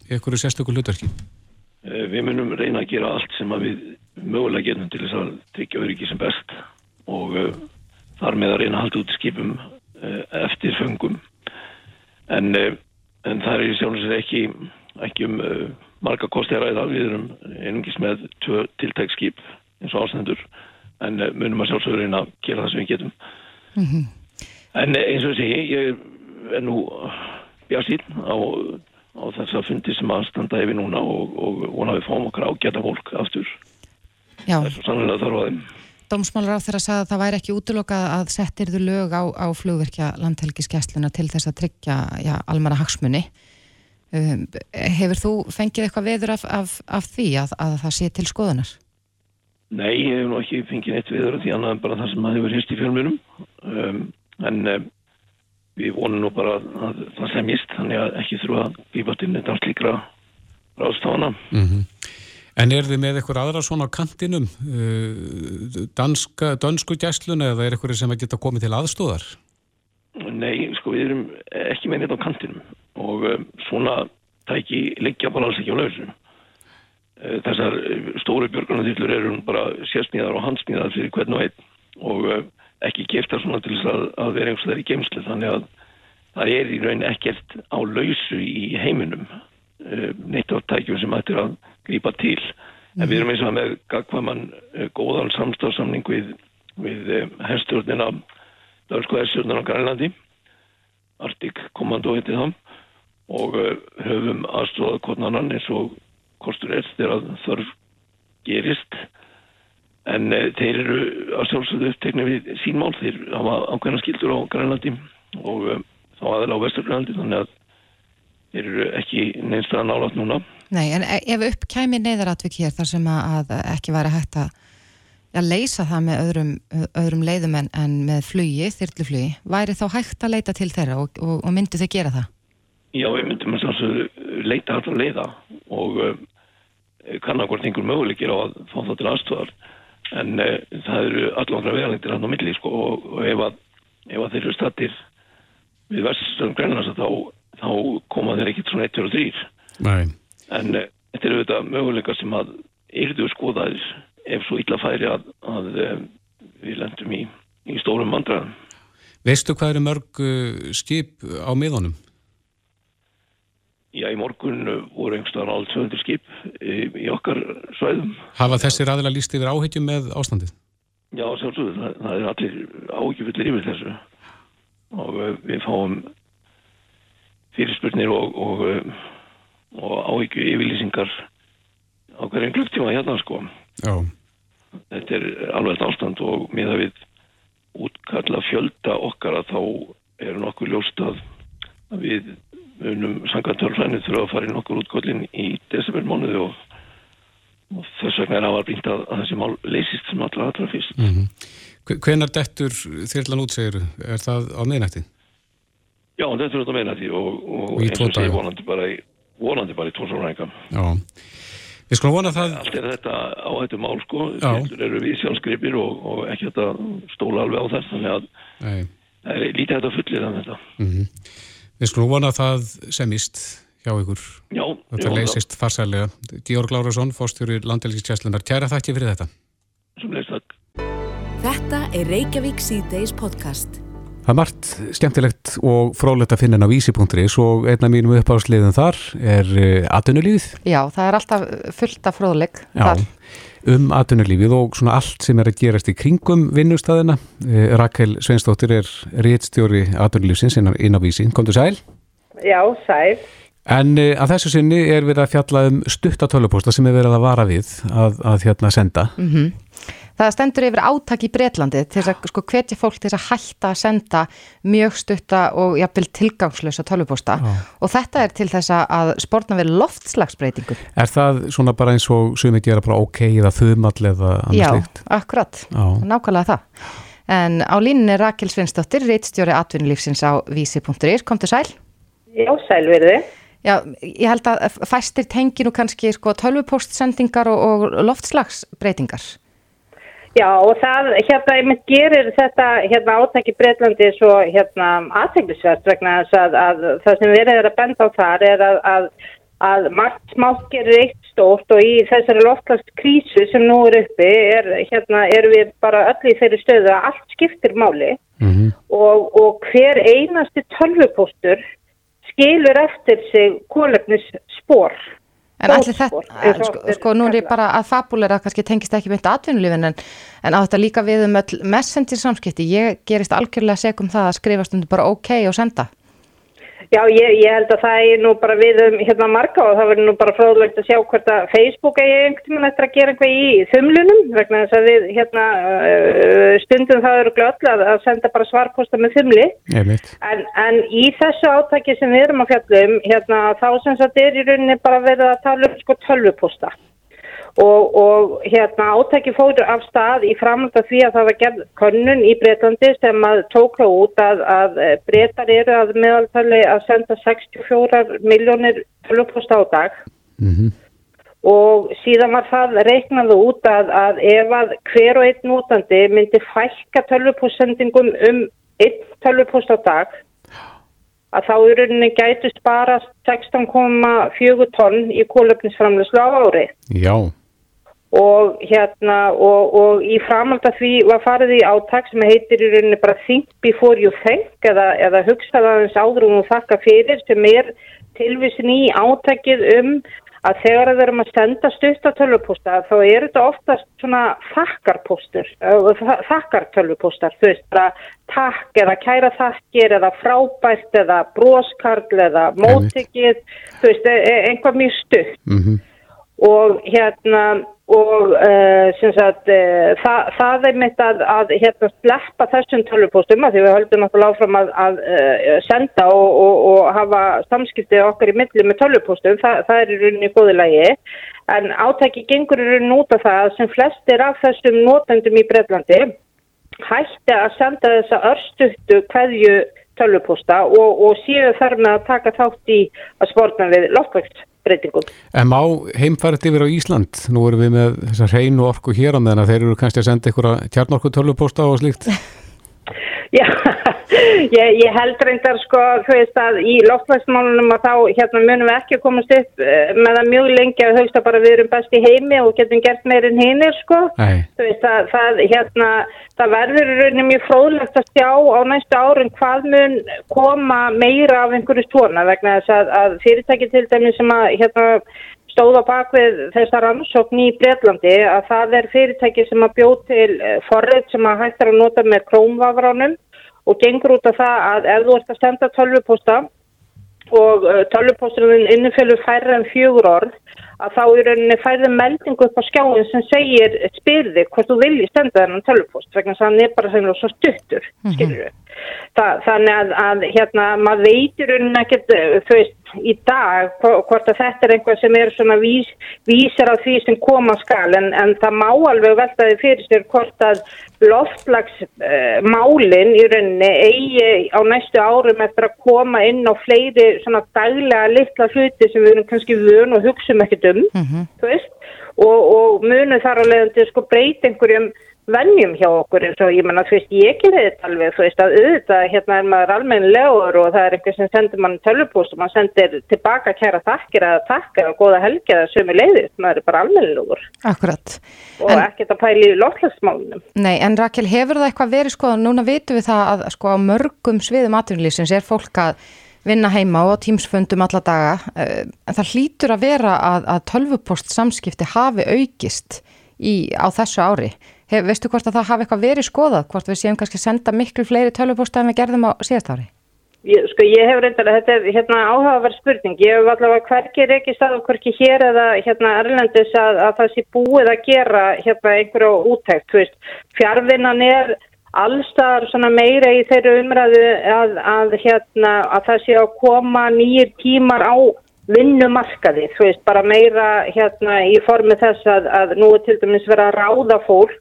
einhverju sérstöku hlutverki? Eh, Við munum reyna að gera allt sem við mögulega getum til þess að tryggja öryggi sem best og þar með að reyna að halda út skipum eftir föngum. En, en það er í sér ekki, ekki um uh, marga kosti að ræða. Við erum einungis með tvö tiltæk skip eins og ástendur en uh, munum að sjálfsögur reyna að gera það sem við getum. En eh, eins og segi, ég er nú bjart á, á þessa fundi sem að standa yfir núna og, og vona að við fáum okkar ágæta fólk aftur. Er svo sannlega þarf að þeim. dómsmálar á þeirra sagði að það væri ekki útilokað að settirðu lög á, á flugverkja landhelgiskessluna til þess að tryggja já, almanna hagsmunni. Um, hefur þú fengið eitthvað veður af, af, af því að, að það sé til skoðunar? Nei, ég hef nú ekki fengið neitt viður af því annað en bara það sem að hefur hérst í fjölmjörnum. Um, en um, við vonum nú bara að, að það semjist, þannig að ekki þurfa að bípa til neitt allt líkra ráðstafana. Mm En er þið með eitthvað aðra svona á kantinum, uh, danska, dansku gæsluna eða er eitthvað sem að geta komið til aðstóðar? Nei, sko, við erum ekki með neitt á kantinum og um, svona tæki liggja bara alls ekki á lausum. Uh, þessar uh, stóru björgunarþýllur eru bara sérsmíðar og handsmíðar fyrir hvern og einn. Og ekki keftar svona til þess að, að vera einhvers þeirri geimslu þannig að það er í raun ekkert á lausu í heiminum neitt á tækjum sem ættir að grípa til. En við erum eins og með gagvaman góðan samstafsamning við, við herstjórnina Dörsku herstjórnina á Grænlandi. Arctic Commando heiti það og uh, höfum aðstofað annan eins og kostur er þegar þörf gerist. En uh, þeir eru að sjálfsögðu upptekni við sín mál. Þeir hafa ákveðna skildur á Grænlandi og uh, þá aðeins á Vesturgrænlandi þannig að þeir eru ekki neinstað nálat núna. Nei, en ef upp kæmi neyðaratvik hér þar sem að ekki væri hægt að að leysa það með öðrum, öðrum leiðum en, en með flugi, þyrluflugi, væri þá hægt að leita til þeirra og, og, og myndu þau gera það? Já, við myndum að leita allra leiða og uh, kannan hvort einhver möguleikir á að fá það til aðstofar en uh, það eru allavega vegalengtir hann á milli sko, og, og ef, að, ef að þeir eru stattir við veststöðum grænarnas þá, þá koma þeir ekkert svona 1 og 3 Nei. en uh, þetta eru þetta möguleikar sem að yrðu skoðaðir ef svo illa færi að, að við lendum í, í stórum vandraðum. Veistu hvað eru mörg skip á miðunum? Já, í morgun voru einhverstaðar alveg 200 skip í, í okkar svæðum. Hafa þessir aðeins líst yfir áhegjum með ástandið? Já, sjálfsögðu, það, það er allir áhyggjufullir yfir þessu og uh, við fáum fyrirspurnir og, og, og áhyggju yfirlýsingar á hverjum klukktíma hérna sko. Já. Þetta er alveg ástand og miða við útkalla fjölda okkar að þá er nokkuð ljóst að við munum sangan törflæni þurfa að fara í nokkur útkallin í desembermánuði og, og þess vegna er áarbrínt að, að þessi mál leysist sem allra allra fyrst. Mm -hmm. Hvenar dettur þyrlan út, segir Er það á meðnætti? Já, þetta er á meðnætti og, og, og eins og sé vonandi bara í, í tónsálræðinga. Já. Við skulum vona það... Allt er þetta á þetta mál sko, þetta eru við sjálfsgripir og, og ekki þetta stóla alveg á þess, þannig að Nei. það er lítið þetta fullir en þetta. Mm -hmm. Við skulum vona það semist hjá ykkur. Já. Þetta leysist farsælega. Georg Lárasson, fórstjóri Landelgiskjæslunar, kæra þakki fyrir þetta. Sem leist takk. Þetta er Reykjavík C-Days podcast. Það er margt skemmtilegt og frólægt að finna á vísi.is og einna mínum uppáðsliðin þar er uh, atvinnulífið. Já, það er alltaf fullt af fróðleg. Já, þar. Um atvinnulífið og svona allt sem er að gerast í kringum vinnustæðina. Uh, Rakel Sveinstóttir er réttstjóri atvinnulífsins inn á vísi. Komdu sæl? Já, sæl. En uh, að þessu sinni er við að fjalla um stuttatölupósta sem er verið að vara við að, að hérna senda. Mhm. Mm Það stendur yfir átak í Breitlandi til þess að sko, hvetja fólk til þess að hætta að senda mjög stutta og jafnvel tilgangslösa tölvuposta og þetta er til þess að spórna við loftslagsbreytingum. Er það svona bara eins og sumið gera bara ok eða þumall eða annars Já, líkt? Já, akkurat, nákvæmlega það. En á línunni Rakel Svinsdóttir, reittstjóri atvinnulífsins á vísi.is, kom til sæl? Já, sæl verði. Já, ég held að fæstir tenginu kannski sko, tölvupóstsendingar og, og loftslagsbreytingar. Já og það hérna einmitt gerir þetta hérna átæki Breitlandi svo hérna aðteglisvert vegna þess að, að það sem verið er að benda á þar er að, að, að margt smátt gerir eitt stórt og í þessari loftlagskrísu sem nú er uppi er hérna er við bara öll í þeirri stöðu að allt skiptir máli mm -hmm. og, og hver einasti tölvupóstur skilur eftir sig kólefnis spór. En allir þetta, sko, sko nú er ég bara að fabulera, kannski tengist ekki myndi atvinnulífin en, en á þetta líka við um öll messenger samskipti, ég gerist algjörlega segum það að skrifast um þetta bara ok og senda. Já, ég, ég held að það er nú bara við um hérna marga og það verður nú bara fróðlegt að sjá hvert að Facebook eigi einhvern veginn eftir að gera eitthvað í þumlunum vegna þess að við hérna stundum það eru glöll að, senda bara svarposta með þumli. En, en í þessu átaki sem við erum að fjallum hérna þá sem þetta er í rauninni bara verið að tala um sko tölvuposta Og, og hérna átæki fóru af stað í framhald af því að það var gerð könnun í Breitlandi sem að tóka út að, að breytar eru að meðaltali að senda 64 miljónir tölvuposta á dag mm -hmm. og síðan var það reiknaðu út að, að ef að hver og einn notandi myndi fælka tölvupostendingum um einn tölvupost á dag að þá í rauninni gætu sparast 16,4 tonn í kólöfnisframlöslu á ári. Já og hérna og, og í framhald af því var farið í áttak sem heitir í rauninni bara think before you think eða, eða hugsaðaðins áður og þakka fyrir sem er tilvísin í áttakið um að þegar við erum að senda stuttatölvupósta þá er þetta oftast svona þakkarpóstur, þakkartölvupóstar, þú veist bara takk eða kæra þakkir eða frábært eða bróskarl eða móttekið, þú veist, e, e, einhvað mjög stutt. Mm -hmm. Og hérna og uh, sagt uh, það, það er mitt að, að hérna sleppa þessum tölvupóstum að því við höldum náttúrulega áfram að, að uh, senda og, og, og hafa samskiptið okkar í milli með tölvupóstum, Þa, það er í rauninni góði lagi. En átæki gengur í rauninni út af það sem flestir af þessum notendum í Breitlandi hætti að senda þessa örstuttu hverju tölvupósta og, og séu þar með að taka þátt í að spórna við loftvægt breytingum. En má heimfært yfir á Ísland? Nú erum við með þessar hreinu orku hér á meðan að þeir eru kannski að senda ykkur að tjarnorku tölvupósta og slíkt. Já, ég, ég held reyndar sko, þú veist að í loftvægsmálunum að þá hérna munum við ekki að komast upp eh, með það mjög lengi að höfst að bara við erum best í heimi og getum gert meirinn hinnir sko. Nei. Þú veist að það, hérna, það verður rauninni mjög fróðlegt að sjá á næstu árin hvað mun koma meira af einhverju svona vegna þess að, að fyrirtæki til dæmi sem að hérna stóð á bakvið þessar rannsókn í Breitlandi að það er fyrirtæki sem að bjóð til eh, forrið sem að hægt er að nota með krómvafránum og gengur út af það að ef þú ert að senda tölvuposta og eh, tölvuposturinn innifellur færre en fjögur orð að þá í rauninni færði meldingu upp á skjáin sem segir spyrði hvort þú vilji senda þennan tölvupost vegna hann er bara sem svo stuttur, mm -hmm. Við. Þannig að, að hérna maður veitir rauninni ekkert, þú veist, í dag hvort að þetta er einhvað sem er svona vís, vísar á því sem koma skal en, en það má alveg veltaði fyrir sér hvort að loftlagsmálinn uh, í rauninni eigi á næstu árum eftir að koma inn á fleiri svona daglega litla hluti sem við erum kannski vun og hugsaum ekkert um mm -hmm. veist, og, og munu þar að leiðandi sko breyta einhverjum vennjum hjá okkur eins og ég menna þú veist ég ekki þetta alveg þú veist að auðvitað hérna er maður almennilegur og það er einhver sem sendir mann tölvupúst og maður sendir tilbaka kæra takkir að takka og góða helgi að sömu leiðist, maður er bara almennilegur Akkurat. Og en, ekkert að pæli í loflagsmálunum Nei en Rakel hefur það eitthvað verið sko núna vitum við það að sko á mörgum sviðum atvinnlýsins er fólk að vinna heima og tímsfundum alla daga eh, en það hlýtur að vera að, að tölvupúst samskipti hafi aukist í, á þessu ári Hef, veistu hvort að það hafi eitthvað verið skoðað, hvort við séum kannski senda miklu fleiri tölvupósta en við gerðum á síðast ári? Ég, sko ég hef reyndar að þetta er hérna áhugaverð spurning, ég hef allavega hverkið ekki stað og hverkið hér eða hérna Erlendis að, að það sé búið að gera hérna einhverju veist, fjárvinnan er allstar svona meira í þeirru umræðu að, að hérna að það sé að koma nýjir tímar á vinnumarkaði, þú veist, bara meira hérna í formi þess að, að nú til dæmis verið að ráða fólk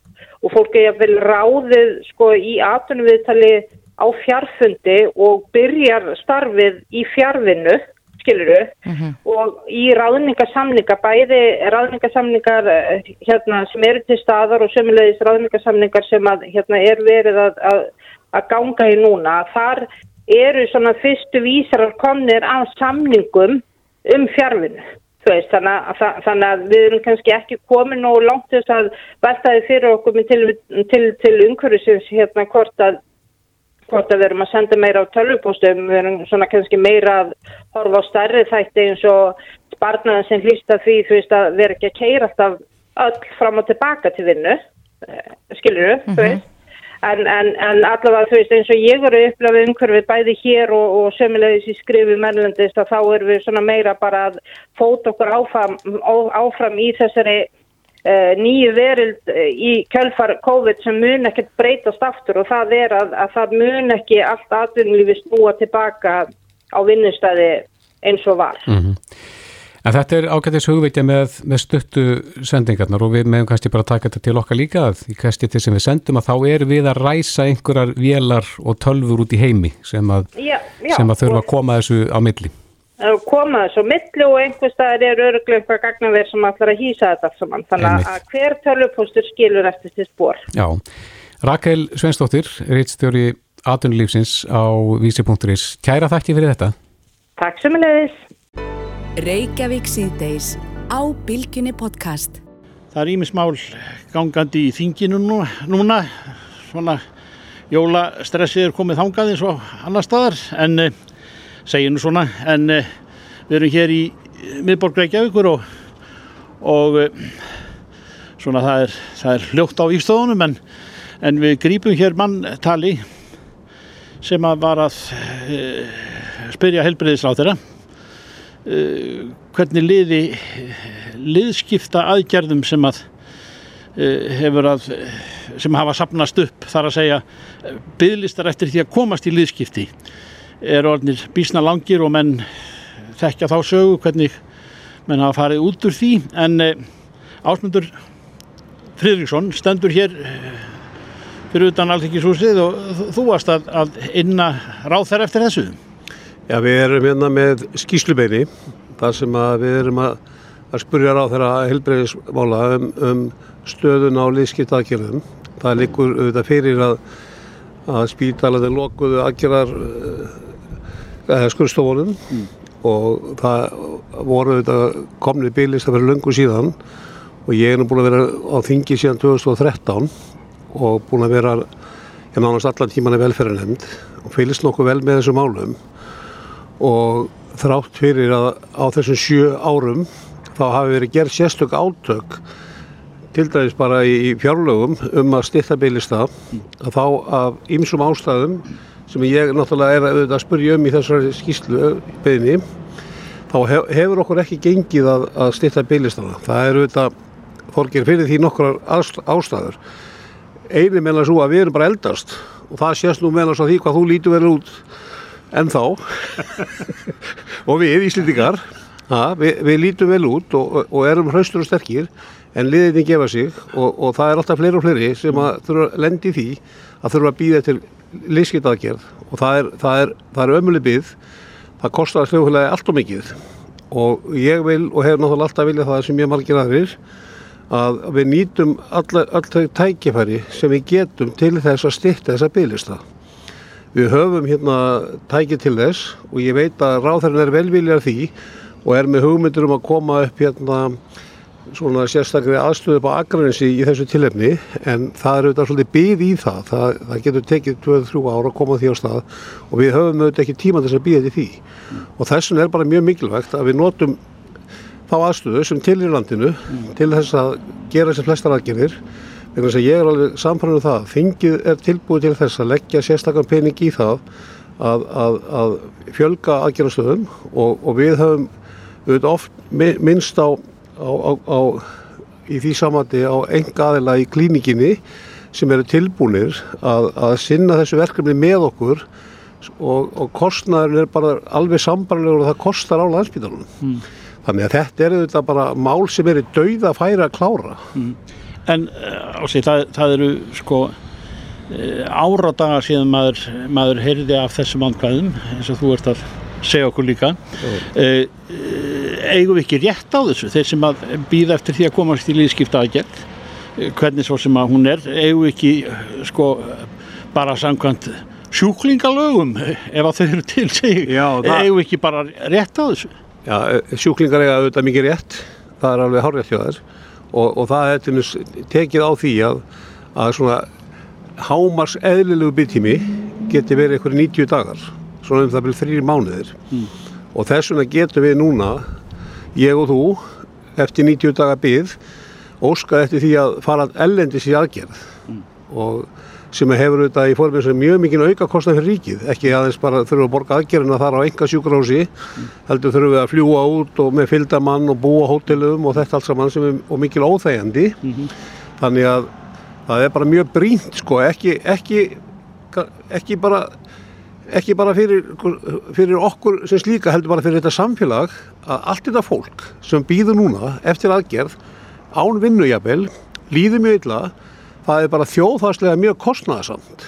og fólk er vel ráðið sko í atunviðtali á fjarfundi og byrjar starfið í fjarvinnu, skiluru, uh -huh. og í ráðningasamninga, bæði ráðningasamningar eh, hérna, sem eru til staðar og sömulegis ráðningasamningar sem að, hérna, er verið að, að, að ganga í núna, þar eru svona fyrstu vísarar komnir af samningum um fjarvinnu. Veist, þannig, að, þannig að við erum kannski ekki komin og langt þess að veltaði fyrir okkur til, til, til umhverfisins hérna hvort að, hvort að við erum að senda meira á tölvupóstum, við erum svona kannski meira að horfa á starri þætti eins og sparnaðin sem hlýsta því þú veist að við erum ekki að keira alltaf öll fram og tilbaka til vinnu, eh, skilur þú, mm -hmm. þú veist? En, en, en allavega þú veist eins og ég voru upplæðið umhverfið bæði hér og, og sömulegis í skrifið mennlendist að þá erum við svona meira bara að fóta okkur áfram, áfram í þessari uh, nýju verild uh, í kjölfar COVID sem mun ekkert breytast aftur og það er að, að það mun ekki allt aðvinnlífi stúa tilbaka á vinnustæði eins og var. Mm -hmm. En þetta er ágættis hugveitja með, með stuttu sendingarnar og við meðum kannski bara taka þetta til okkar líka að í kannski til sem við sendum að þá er við að ræsa einhverjar vélar og tölfur út í heimi sem að, já, já, sem að þurfa að koma þessu á milli. Koma þessu á milli og einhver staðar er öruglega eitthvað gagnaverð sem ætlar að hýsa þetta alls saman. Þannig að hver tölvupóstur skilur eftir til spór. Já, Rakel Svensdóttir, reittstjóri aðunlífsins á vísi.is. Kæra þakki fyrir þetta. Takk sem leiðis. Reykjavík síðdeis á Bilginni podcast. Það er ímismál gangandi í þinginu núna, núna. svona jólastressið er komið þangað eins og annar staðar en eh, segjum nú svona en eh, við erum hér í miðborg Reykjavíkur og, og eh, svona það er, það er hljótt á ístöðunum en, en við grípum hér manntali sem að var að spyrja helbriðisláð þeirra Uh, hvernig liði liðskipta aðgerðum sem að uh, hefur að sem hafa sapnast upp þar að segja bygglistar eftir því að komast í liðskipti er orðnir bísna langir og menn þekkja þá sögu hvernig menn hafa farið út úr því. En uh, Ásmundur Fridriksson stendur hér fyrir utan alltingishúsið og þú varst að, að inna ráð þær eftir þessu Já, við erum hérna með skýslubeini þar sem við erum að, að spurja ráð þeirra helbreyðismála um, um stöðun á liðskiptaðgerðum. Það likur auðvitað fyrir að, að spítalaði lokuðu aðgerðar uh, skurðstofunum mm. og það voru auðvitað komni bílist að vera lungu síðan og ég er nú búin að vera á þingi síðan 2013 og búin að vera ég nánast allan tíman að velferðarnemnd og fylgist nokkuð vel með þessu málum og þrátt fyrir að á þessum sjö árum þá hafi verið gerð sérstök átök til dæmis bara í fjárlögum um að styrta bygglista að þá af ymsum ástæðum sem ég náttúrulega er að, að spurja um í þessari skýslu beðinni þá hefur okkur ekki gengið að, að styrta bygglistana. Það er auðvitað fólkir fyrir því nokkrar ástæður. Einu meðan svo að við erum bara eldast og það sést nú meðan svo því hvað þú lítur verið út en þá. Og við Íslendingar við, við lítum vel út og, og erum hraustur og sterkir en liðinni gefa sig og, og það er alltaf fleiri og fleiri sem að þurfa að lendi því að þurfa að býða til liðskiptaðgerð og það er, það er, það er ömuleg byggð það kostar sljóðhulegi allt og mikið. Og ég vil og hef náttúrulega alltaf viljað það sem ég margir aðrir að við nýtum all þau tækifæri sem við getum til þess að styrta þessa bygglista Við höfum hérna tækið til þess og ég veit að ráðherrin er velviljar því og er með hugmyndur um að koma upp hérna svona sérstaklega aðstöðu på aðgræninsi í þessu tilhefni en það er auðvitað svolítið byggð í það. það. Það getur tekið 2-3 ára að koma því á stað og við höfum auðvitað ekki tíma til þess að þetta í því. Mm. Og þessun er bara mjög mikilvægt að við notum þá aðstöðu sem til í landinu mm. til þess að gera þessi flestar aðgerðir Þegar þess að ég er alveg samfærður um það, þingið er tilbúið til þess að leggja sérstaklega pening í það að, að, að fjölga aðgerðastöðum og, og við höfum auðvitað oft minnst á, á, á, í því samandi á enga aðila í klínikinni sem eru tilbúinir að, að sinna þessu verkefni með okkur og, og kostnæðurinn er bara alveg sambarlegur og það kostar á landsbytarunum. Mm. Þannig að þetta er auðvitað bara mál sem er í dauða að færa að klára. Mm en eh, ásí, það, það eru sko eh, áradaga síðan maður, maður heyrði af þessum andkvæðum eins og þú ert að segja okkur líka. E, eigum við ekki rétt á þessu? Þeir sem að býða eftir því að komast í líðskipta aðgjörð hvernig svo sem að hún er eigum við ekki sko bara samkvæmt sjúklingalögum ef að þau eru til sig eigum við ekki bara rétt á þessu? Já, sjúklingar eiga auðvitað mikið rétt. Það er alveg hárið þær og, og það er tekið á því að, að svona hámars eðlilegu byggtími geti verið eitthvað 90 dagar svona um það byrjum þrýri mánuðir mm. og þess vegna getum við núna ég og þú eftir 90 daga bygg óskað eftir því að fara ellendis í aðgerð mm. og sem hefur auðvitað í formið sem mjög mikið auka kostnað fyrir ríkið, ekki aðeins bara þurfum að borga aðgerina þar á enga sjúkrási mm. heldur þurfum við að fljúa út og með fylgdamann og búa hótelum og þetta allt saman sem er og mikil óþægjandi mm -hmm. þannig að það er bara mjög brínt sko, ekki, ekki ekki bara ekki bara fyrir, fyrir okkur sem slíka heldur bara fyrir þetta samfélag að allt þetta fólk sem býður núna eftir aðgerð án vinnujabel líður mjög illa það er bara þjóðhagslega mjög kostnæðasamt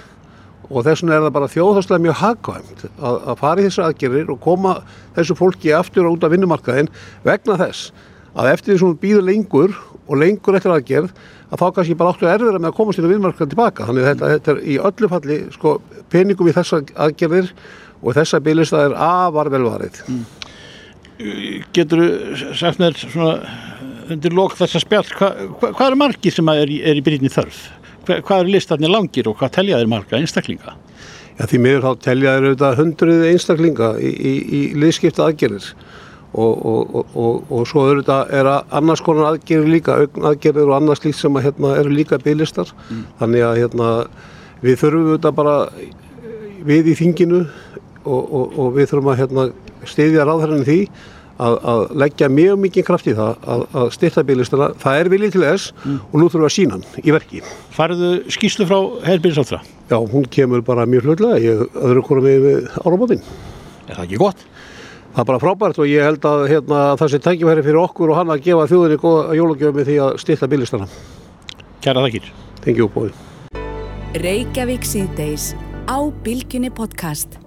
og þess vegna er það bara þjóðhagslega mjög hagkvæmt að, að fara í þessu aðgerir og koma þessu fólki aftur út af vinnumarkaðin vegna þess að eftir því sem býður lengur og lengur eftir aðgerð að þá kannski bara áttu erfiðra með að komast inn á vinnumarkaðin tilbaka. Þannig að þetta, þetta er í öllu falli sko, peningum í þessa aðgerðir og þessa bygglista er afar velvarið mm. Getur þú sagt mér svona undir lók þessa spjall, hvað hva, hva eru margir sem er, er í byrjinni þörf? Hva, hvað eru listarnir langir og hvað telja þeir marga einstaklinga? Já því mér þá telja þeir auðvitað hundruð einstaklinga í, í, í liðskipta aðgerðir og, og, og, og svo auðvitað er að annars konar aðgerðir líka, augn aðgerðir og annars líkt sem að, hérna, eru líka bygglistar mm. þannig að hérna, við þurfum auðvitað bara við í þinginu og við þurfum að hérna, stiðja ráðhærinni því að, að leggja mjög mikið kraft í það að, að styrta bílistana. Það er viljið til þess og nú þurfum við að sína hann í verki. Farðu skýslu frá heilbyrðisátra? Já, hún kemur bara mjög hlutlega. Ég öðru hvora með, með áramótin. Er það ekki gott? Það er bara frábært og ég held að hérna, það sé tækifæri fyrir okkur og hann að gefa þjóðinni góða jólagjöf með því að styrta bílistana. Kæra þakkir. Thank you, bóði. Reykjavík síðdeis á Bilginni podcast.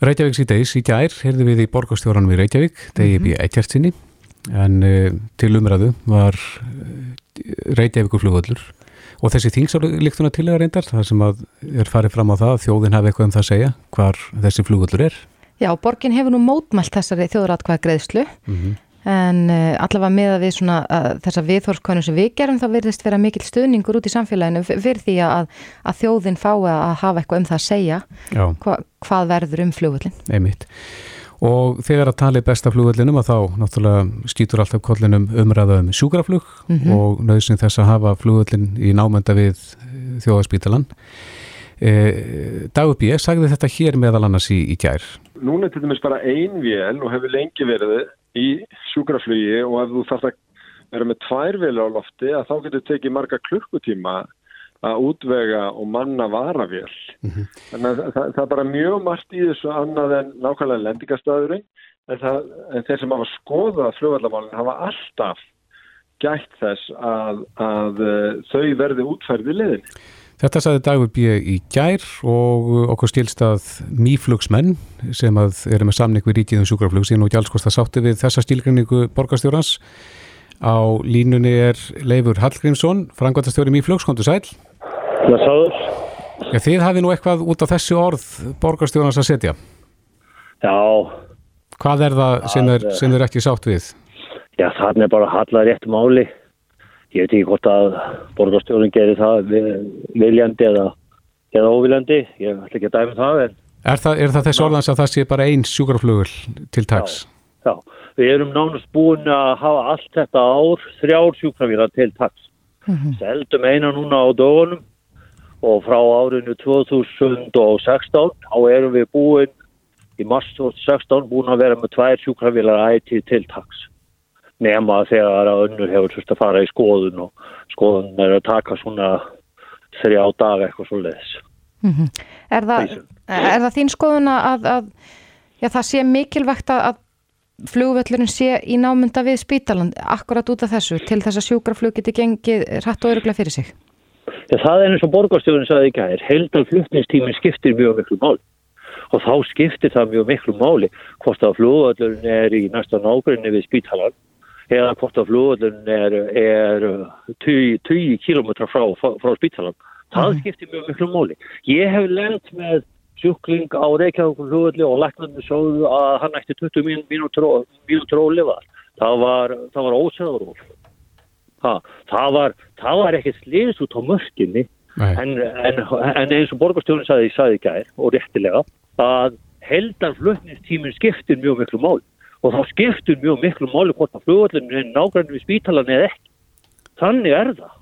Reykjavík síðdeis í gær heyrðu við í borgastjóranum í Reykjavík, degi mm -hmm. Eitjartsinni, en uh, til umræðu var uh, Reykjavíkur flugvöldur og þessi þingsáleiktuna til að reyndar, það sem að er farið fram á það að þjóðin hafi eitthvað um það að segja hvar þessi flugvöldur er. Já, borgin hefur nú mótmælt þessari þjóðratkvæða greiðslu mm -hmm. En uh, allavega með að við svona uh, þessa viðhorskonu sem við gerum þá verðist vera mikil stuðningur út í samfélaginu fyrir því að, að þjóðin fái að hafa eitthvað um það að segja hva, hvað verður um flugvöldin. Einmitt. Og þegar að tali besta flugvöldinum að þá náttúrulega skýtur alltaf kollinum umræða um sjúkraflug mm -hmm. og nöðsinn þess að hafa flugvöldin í námönda við þjóðaspítalan. Eh, Dagur B. sagði þetta hér meðal annars í, í gær. Núna er til dæmis bara ein vél og hefur lengi verið í sjúkraflugi og ef þú þarfst að vera með tvær vél á lofti að þá getur tekið marga klukkutíma að útvega og manna varavél. Mm -hmm. Þannig að það, það er bara mjög margt í þessu annað en nákvæmlega lendingastöðurinn en, en þeir sem hafa skoðað fljóðallamálinn hafa alltaf gætt þess að, að þau verði útferði liðin. Þetta saði Dagur B. í gær og okkur stilst að mýflugsmenn sem að eru með samning við ríkið um sjúkraflug síðan og gjaldskosta sátti við þessa stílgrinningu borgarstjórnans. Á línunni er Leifur Hallgrímsson, frangværtastjóri mýflugs, kontur sæl. Það sáður. Já, þið hafi nú eitthvað út af þessu orð borgarstjórnans að setja. Já. Hvað er það sem er, sem er ekki sátt við? Já, það er bara hallar rétt máli. Ég veit ekki hvort að borgarstjórnum gerir það viljandi eða, eða óviljandi. Ég ætla ekki að dæmi það. En... Er það, er það þess orðans að það sé bara einn sjúkraflugul til tags? Já, já. Við erum nánast búin að hafa allt þetta ár þrjár sjúkrafílar til tags. Mm -hmm. Seldum eina núna á dögunum og frá árinu 2016 þá erum við búin í mars 2016 búin að vera með tvær sjúkrafílar ætti til tags nema þegar að önnur hefur þurft að fara í skoðun og skoðun er að taka svona þrjá dag eitthvað svo leiðis mm -hmm. er, er það þín skoðun að, að já, það sé mikilvægt að flugvöllurinn sé í námynda við spítaland akkurat út af þessu til þess að sjúkraflug geti gengið rætt og öruglega fyrir sig? Já, það er eins og borgarstjóðin sagði ekki að heldal flutningstíminn skiptir mjög miklu máli og þá skiptir það mjög miklu máli hvort að flugvöllurinn er í næsta nákvæmni við spítalan eða hvort að flugvöllurinn er, er 20 km frá, frá spítalan. Það mm. skiptir mjög miklu máli. Ég hef lengt með sjúkling á Reykjavík flugvölli og læknarnir sóðu að hann ætti 20 mínútur og lifa. Það var, var ósæðuról. Það, það var, var ekki sliðis út á mörkinni en, en, en eins og borgarstjónin saði í saði gær og réttilega að heldan flutnistímin skiptir mjög miklu mál og þá skiptir mjög miklu máli hvort að flugvöldinu er nákvæmlega við spítalan eða ekki. Þannig er það.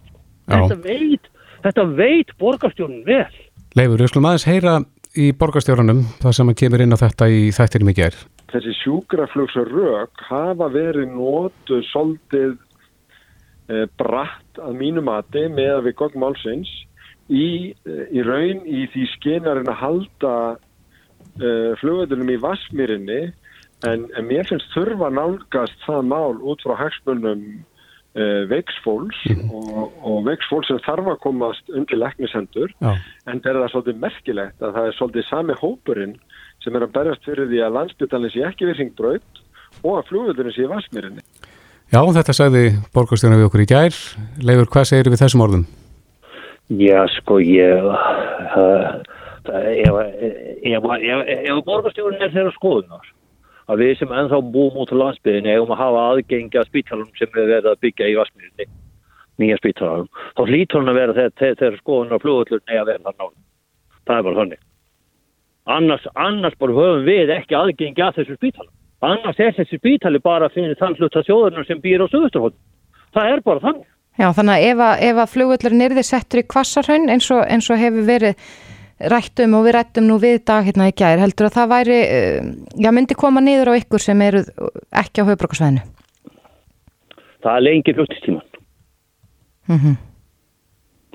Þetta veit, þetta veit borgarstjónin vel. Leifur, við skulum aðeins heyra í borgarstjórnum það sem að kemur inn á þetta í þættinum í gerð. Þessi sjúkraflugsrök hafa verið nótu soldið e, bratt að mínu mati með að við gogum álsins í, í raun í því skenarinn að halda e, flugveldunum í Vasmírinni en, en mér finnst þurfa nálgast það mál út frá hagsmunum e, veiksfólks mm. og, og veiksfólks sem þarf að komast undir leknisendur en það er það svolítið merkilegt að það er svolítið sami hópurinn sem er að berjast fyrir því að landsbyttalinn sé ekki við hringbröð og að flugveldunum sé í Vasmírinni. Já, þetta sagði borgarstjónu við okkur í gær. Leifur, hvað segir við þessum orðum? Já, sko, ég... Uh, ef borgarstjórun er þeirra skoðunar að við sem ennþá búum út á landsbygðinu eigum að hafa aðgengi að spítalunum sem við verðum að byggja í Vasmírinni, nýja spítalunum, þá hlýtur hann að vera þeirra skoðunar flugvöldurinn eða verða það náttúrulega. Það er bara þannig. Annars, annars bara höfum við ekki aðgengi að þessu spítalunum. Annars er þessi spítali bara fyrir þann hluta sjóðurnar sem býr á Suðusturhótt. Það er bara þannig. Já, þannig að ef að, að flugvöldurinn er þið settur í kvassarhaun eins og, eins og hefur verið rættum og við rættum nú við dag hérna í gær, heldur að það væri, uh, já, myndi koma niður á ykkur sem eru ekki á höfbrukarsvæðinu? Það lengir fluttistíman. Mm -hmm.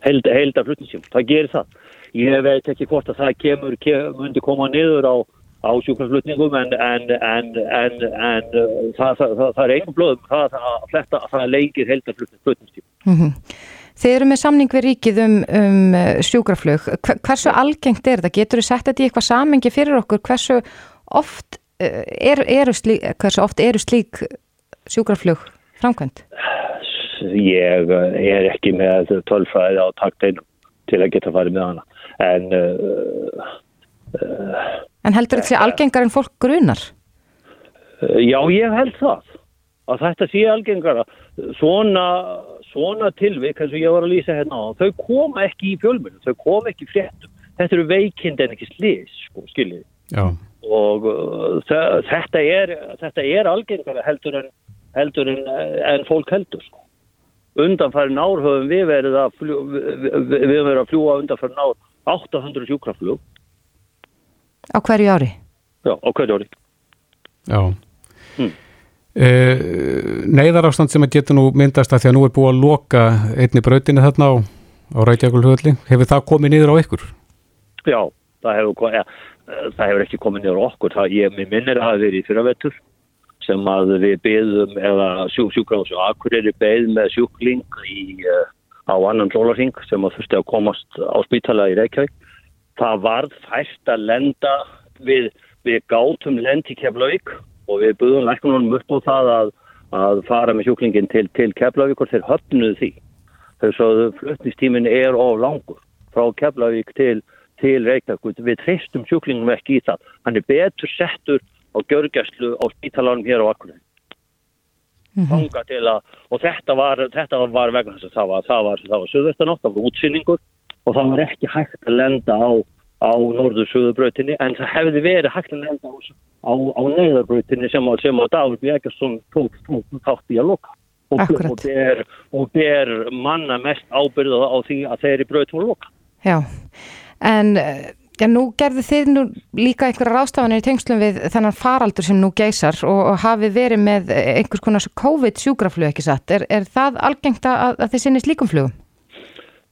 Held, held að fluttistíman. Það gerir það. Ég veit ekki hvort að það kemur, kemur myndi koma niður á, á sjúkvæmsflutningum en, en, en, en það, það, það, það er einhver blöðum það að fletta að það lengir held að fluttistíman. Mm -hmm. Þeir eru með samning við ríkið um, um sjúkraflug. Hversu algengt er þetta? Getur þú sett þetta í eitthvað samengi fyrir okkur? Hversu oft, er, eru, slík, hversu oft eru slík sjúkraflug framkvæmt? Ég er ekki með tölfræði á takteinum til að geta farið með hana. En, uh, uh, en heldur þetta sé algengar en fólk grunar? Uh, já, ég held það. Að þetta sé algengara. Svona svona tilvik eins og ég var að lýsa hérna á þau koma ekki í fjölmunum, þau koma ekki fréttum þetta eru veikind en ekki slis sko, skiljið og uh, þetta er þetta er algengara heldur en heldur en, en fólk heldur sko. undanfærin ár höfum við verið að fljúa, við, við verið að fljúa undanfærin ár 800 sjúkraflug á hverju ári? Já, á hverju ári Já mm. Uh, neyðarástand sem að geta nú myndast að því að nú er búið að loka einni brautinu þarna á, á Rækjagulhulli hefur það komið niður á ykkur? Já, það hefur, ja, það hefur ekki komið niður á okkur. Það, ég minnir að það verið í fyrravettur sem að við beðum eða sjú, sjúkráðs og akkurýri beð með sjúkling í, uh, á annan sólarhing sem að þurfti að komast á spítala í Reykjavík. Það varð fæst að lenda við, við gátum lend í Keflavík og við buðum læknunum upp á það að, að fara með sjúklingin til, til Keflavík og þeir höfnuðu því. Þess að flutnistímin er of langur frá Keflavík til, til Reykjavík. Við treystum sjúklingum ekki í það. Hann er betur settur á gjörgjæslu á spítalanum hér á Akkurinn. Mm -hmm. og þetta var, þetta var vegna þess að það var, var, var söðvestanátt, það var útsýningur og það var ekki hægt að lenda á á norður-söðubrautinni en það hefði verið hægt að lenda á, á, á neyðarbrautinni sem, sem á Dagur Bjækjarsson tók þátt í að loka og, og, ber, og ber manna mest ábyrða á því að þeir í brautum að loka. Já, en já, nú gerðu þið nú líka einhverja rástafanir í tengslum við þennan faraldur sem nú geysar og, og hafi verið með einhvers konar COVID-sjúgraflug ekki satt. Er, er það algengt að, að þið sinnist líkum flugum?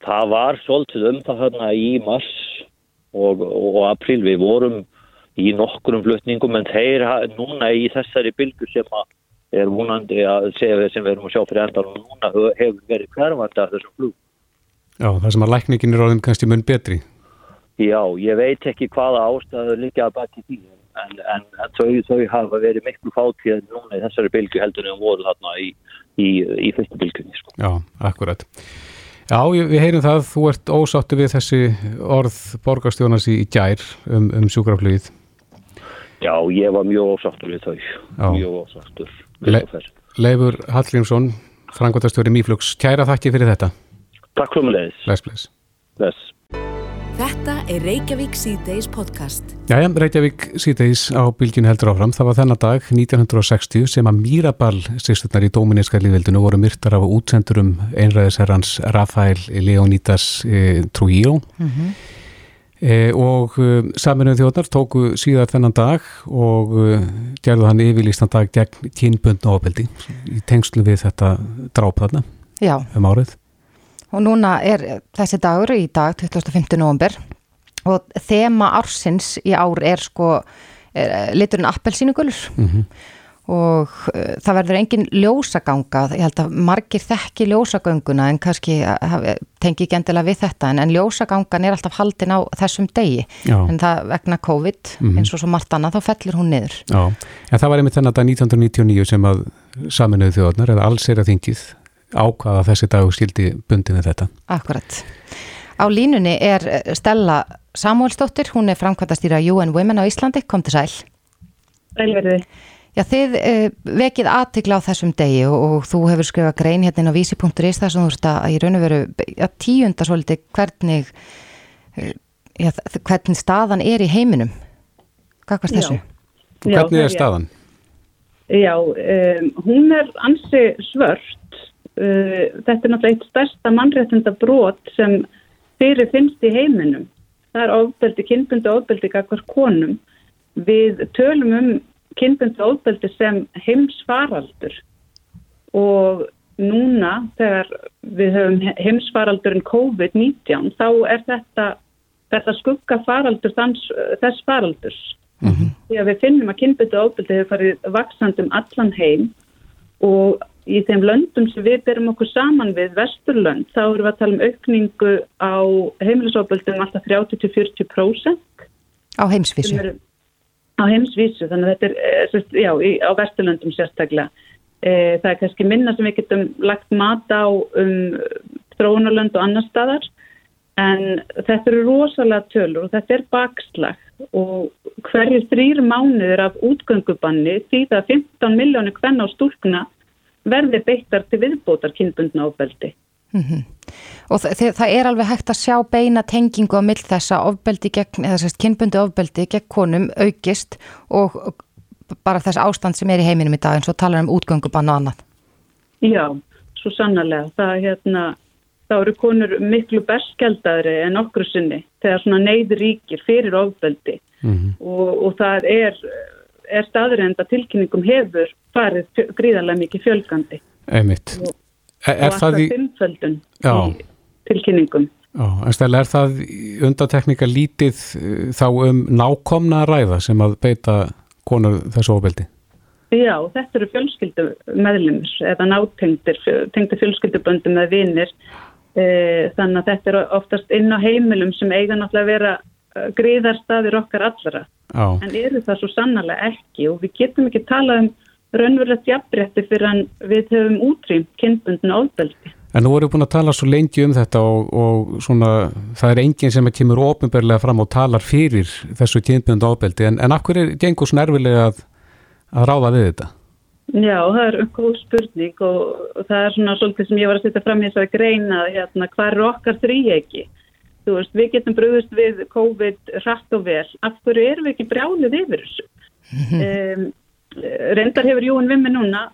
Það var svolítið um það hérna í mars og, og april við vorum í nokkurum flutningum en þeir núna í þessari bylgu sem er vonandi að segja við sem við erum að sjá fyrir endan og núna hefur verið hverfandi að þessum flug. Já, það sem að lækningin er orðin kannski mun betri. Já, ég veit ekki hvaða ástæður líka að baki því en, en, en þau, þau hafa verið miklu fátíð núna í þessari bylgu heldur en voru þarna í, í, í fyrstu bylgunni. Sko. Já, akkurat. Já, við heyrum það, þú ert ósáttu við þessi orð borgarstjónas í gær um, um sjúkraflugið. Já, ég var mjög ósáttur við þau, Já. mjög ósáttur. Le Leifur Hallgrímsson, frangværtastjóri Míflugs, kæra þakki fyrir þetta. Takk fyrir mig bless. Bless. Þetta er Reykjavík C-Days podcast. Jæja, Reykjavík C-Days á bylginu heldur áfram. Það var þennan dag 1960 sem að Mírabal sýsturnar í Dóminíska lífveldinu voru myrtar af útsendurum einræðisherrans Rafael Leonidas e, Trujillo mm -hmm. e, og e, saminuð þjóðnar tóku síðar þennan dag og e, gerðu hann yfirlýstan dag gegn kynbundna ofbeldi í tengslu við þetta drápaðna um árið og núna er þessi dagur í dag 25. november og þema ársins í ár er sko er, liturinn appelsínugulur mm -hmm. og uh, það verður engin ljósaganga, ég held að margir þekki ljósagönguna en kannski uh, tengi ekki endilega við þetta en, en ljósagangan er alltaf haldin á þessum degi Já. en það vegna COVID mm -hmm. eins og svo margt annað þá fellur hún niður Já, en það var einmitt þennan dag 1999 sem að saminuðu þjóðnar eða alls er að þingið ákvaða þessi dagu skildi bundið með þetta. Akkurat. Á línunni er eh, Stella Samuelsdóttir, hún er framkvæmtastýra UN Women á Íslandi, kom til sæl. Velverði. Já, þið eh, vekið aðtikla á þessum degi og, og þú hefur skrifað grein hérna inn á vísi.is þar sem þú veist að í raun og veru ja, tíunda svolítið hvernig, eh, ja, hvernig staðan er í heiminum. Hvað var þessu? Já. Hvernig er staðan? Já, um, hún er ansi svört Uh, þetta er náttúrulega eitt stærsta mannréttinda brot sem fyrir finnst í heiminum það er ofbeldi, kynbundi ofbeldi gagvar konum. Við tölum um kynbundi ofbeldi sem heimsfaraldur og núna þegar við höfum heimsfaraldurinn COVID-19 þá er þetta, þetta skugga faraldur þans, þess faraldurs. Mm -hmm. Því að við finnum að kynbundi ofbeldi hefur farið vaksand um allan heim og í þeim löndum sem við berum okkur saman við vesturlönd þá erum við að tala um aukningu á heimilisofböldum alltaf 30-40% á heimsvísu. Á heimsvísu þannig að þetta er eh, já, á vesturlöndum sérstaklega. E, það er kannski minna sem við getum lagt mat á um þróunarlönd og annar staðar en þetta eru rosalega tölur og þetta er bakslag. Og hverju þrýr mánuður af útgöngubanni því það 15 miljónir hvenna á stúlkuna verði beittar til viðbótar kynbundna ofbeldi. Mm -hmm. Og það, það er alveg hægt að sjá beina tengingu á mill þessa ofbeldi gegn, eða sérst kynbundi ofbeldi gegn konum aukist og bara þess ástand sem er í heiminum í dag eins og talar um útgöngubann og annað. Já, svo sannarlega. Það, hérna, það eru konur miklu berskjaldari en okkur sinni þegar svona neyður ríkir fyrir ofbeldi mm -hmm. og, og það er er staðurinn að tilkynningum hefur farið gríðarlega mikið fjölgandi. Einmitt. Og, er, og alltaf fimmföldun í tilkynningum. Já, en stæðilega er það undateknika lítið eh, þá um nákomna ræða sem að beita konur þessu ofbeldi? Já, þetta eru fjölskyldu meðlumir eða nátengtir, tengtir fjölskylduböndum með vinnir e, þannig að þetta eru oftast inn á heimilum sem eiga náttúrulega að vera eh, gríðarstaðir okkar allra. Já. en eru það svo sannarlega ekki og við getum ekki talað um raunverulegt jafnrétti fyrir að við höfum útrým kynbundin ofbeldi. En nú erum við búin að tala svo lengi um þetta og, og svona, það er enginn sem kemur ofinbarlega fram og talar fyrir þessu kynbundin ofbeldi en, en akkur er gengur svona erfilega að, að ráða við þetta? Já, það er umkóð spurning og, og það er svona svolítið sem ég var að setja fram í þess að greina hérna, hvað er okkar þrýjegi? Þú veist, við getum bröðust við COVID rætt og vel. Af hverju erum við ekki brjálið yfir þessu? um, reyndar hefur Jón Vimmi núna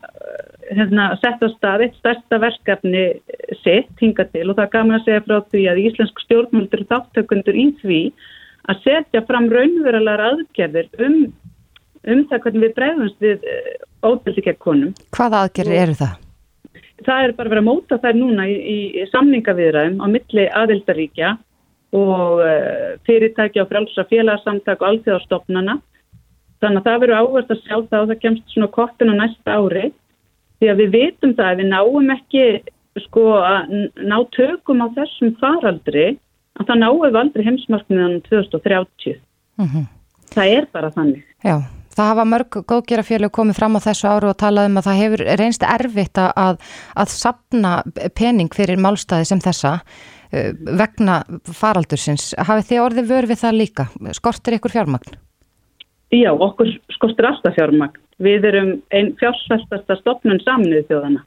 hérna, sett á stað eitt stærsta verkefni sitt hinga til og það er gaman að segja frá því að íslensku stjórnmjöldur þáttökundur í því að setja fram raunverulegar aðgerðir um, um það hvernig við bregðumst við óbeldi gegn konum. Hvaða aðgerðir eru það? Það er bara verið að móta þær núna í, í samningaviðræðum á milli aðildaríkja og eh, fyrirtæki á frálsa félagsamtak og alþjóðarstofnana. Þannig að það verður áherslu að sjá það og það kemst svona koppin á næsta ári því að við vitum það að við náum ekki sko að ná tökum á þessum faraldri að það náum við aldrei heimsmarkmiðan 2030. Mm -hmm. Það er bara þannig. Já, það hafa mörg góðgerafélög komið fram á þessu áru og talað um að það hefur reynst erfitt að, að sapna pening fyrir málstæði sem þessa. Eh, vegna faraldursins. Hafið þið orðið vör við það líka? Skortir ykkur fjármagn? Já, okkur skortir alltaf fjármagn. Við erum einn fjársvæltasta stopnun saminuð þjóðana.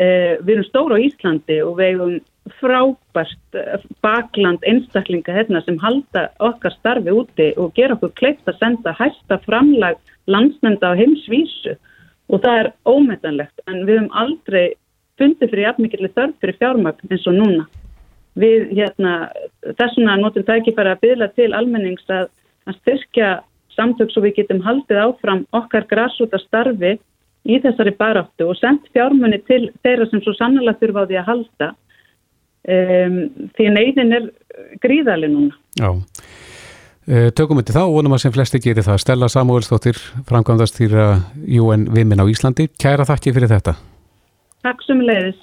Eh, við erum stóra á Íslandi og við hefum frábært eh, bakland einstaklinga hérna sem halda okkar starfi úti og gera okkur kleipt að senda hæsta framlag landsmynda á heimsvísu og það er ómetanlegt en við hefum aldrei fundið fyrir jafnmikið þörf fyrir fjármagn eins og núna við hérna, þessuna notum tækifæri að byggla til almennings að, að styrkja samtök svo við getum haldið áfram okkar græsúta starfi í þessari baráttu og sendt fjármunni til þeirra sem svo sannlega þurfa á því að halda um, því neyðin er gríðali núna. Já, e, tökum við til þá og vonum að sem flesti gerir það. Stella Samúelsdóttir, framkvæmdast þýra UN Vimin á Íslandi. Kæra þakki fyrir þetta. Takk sem leiðis.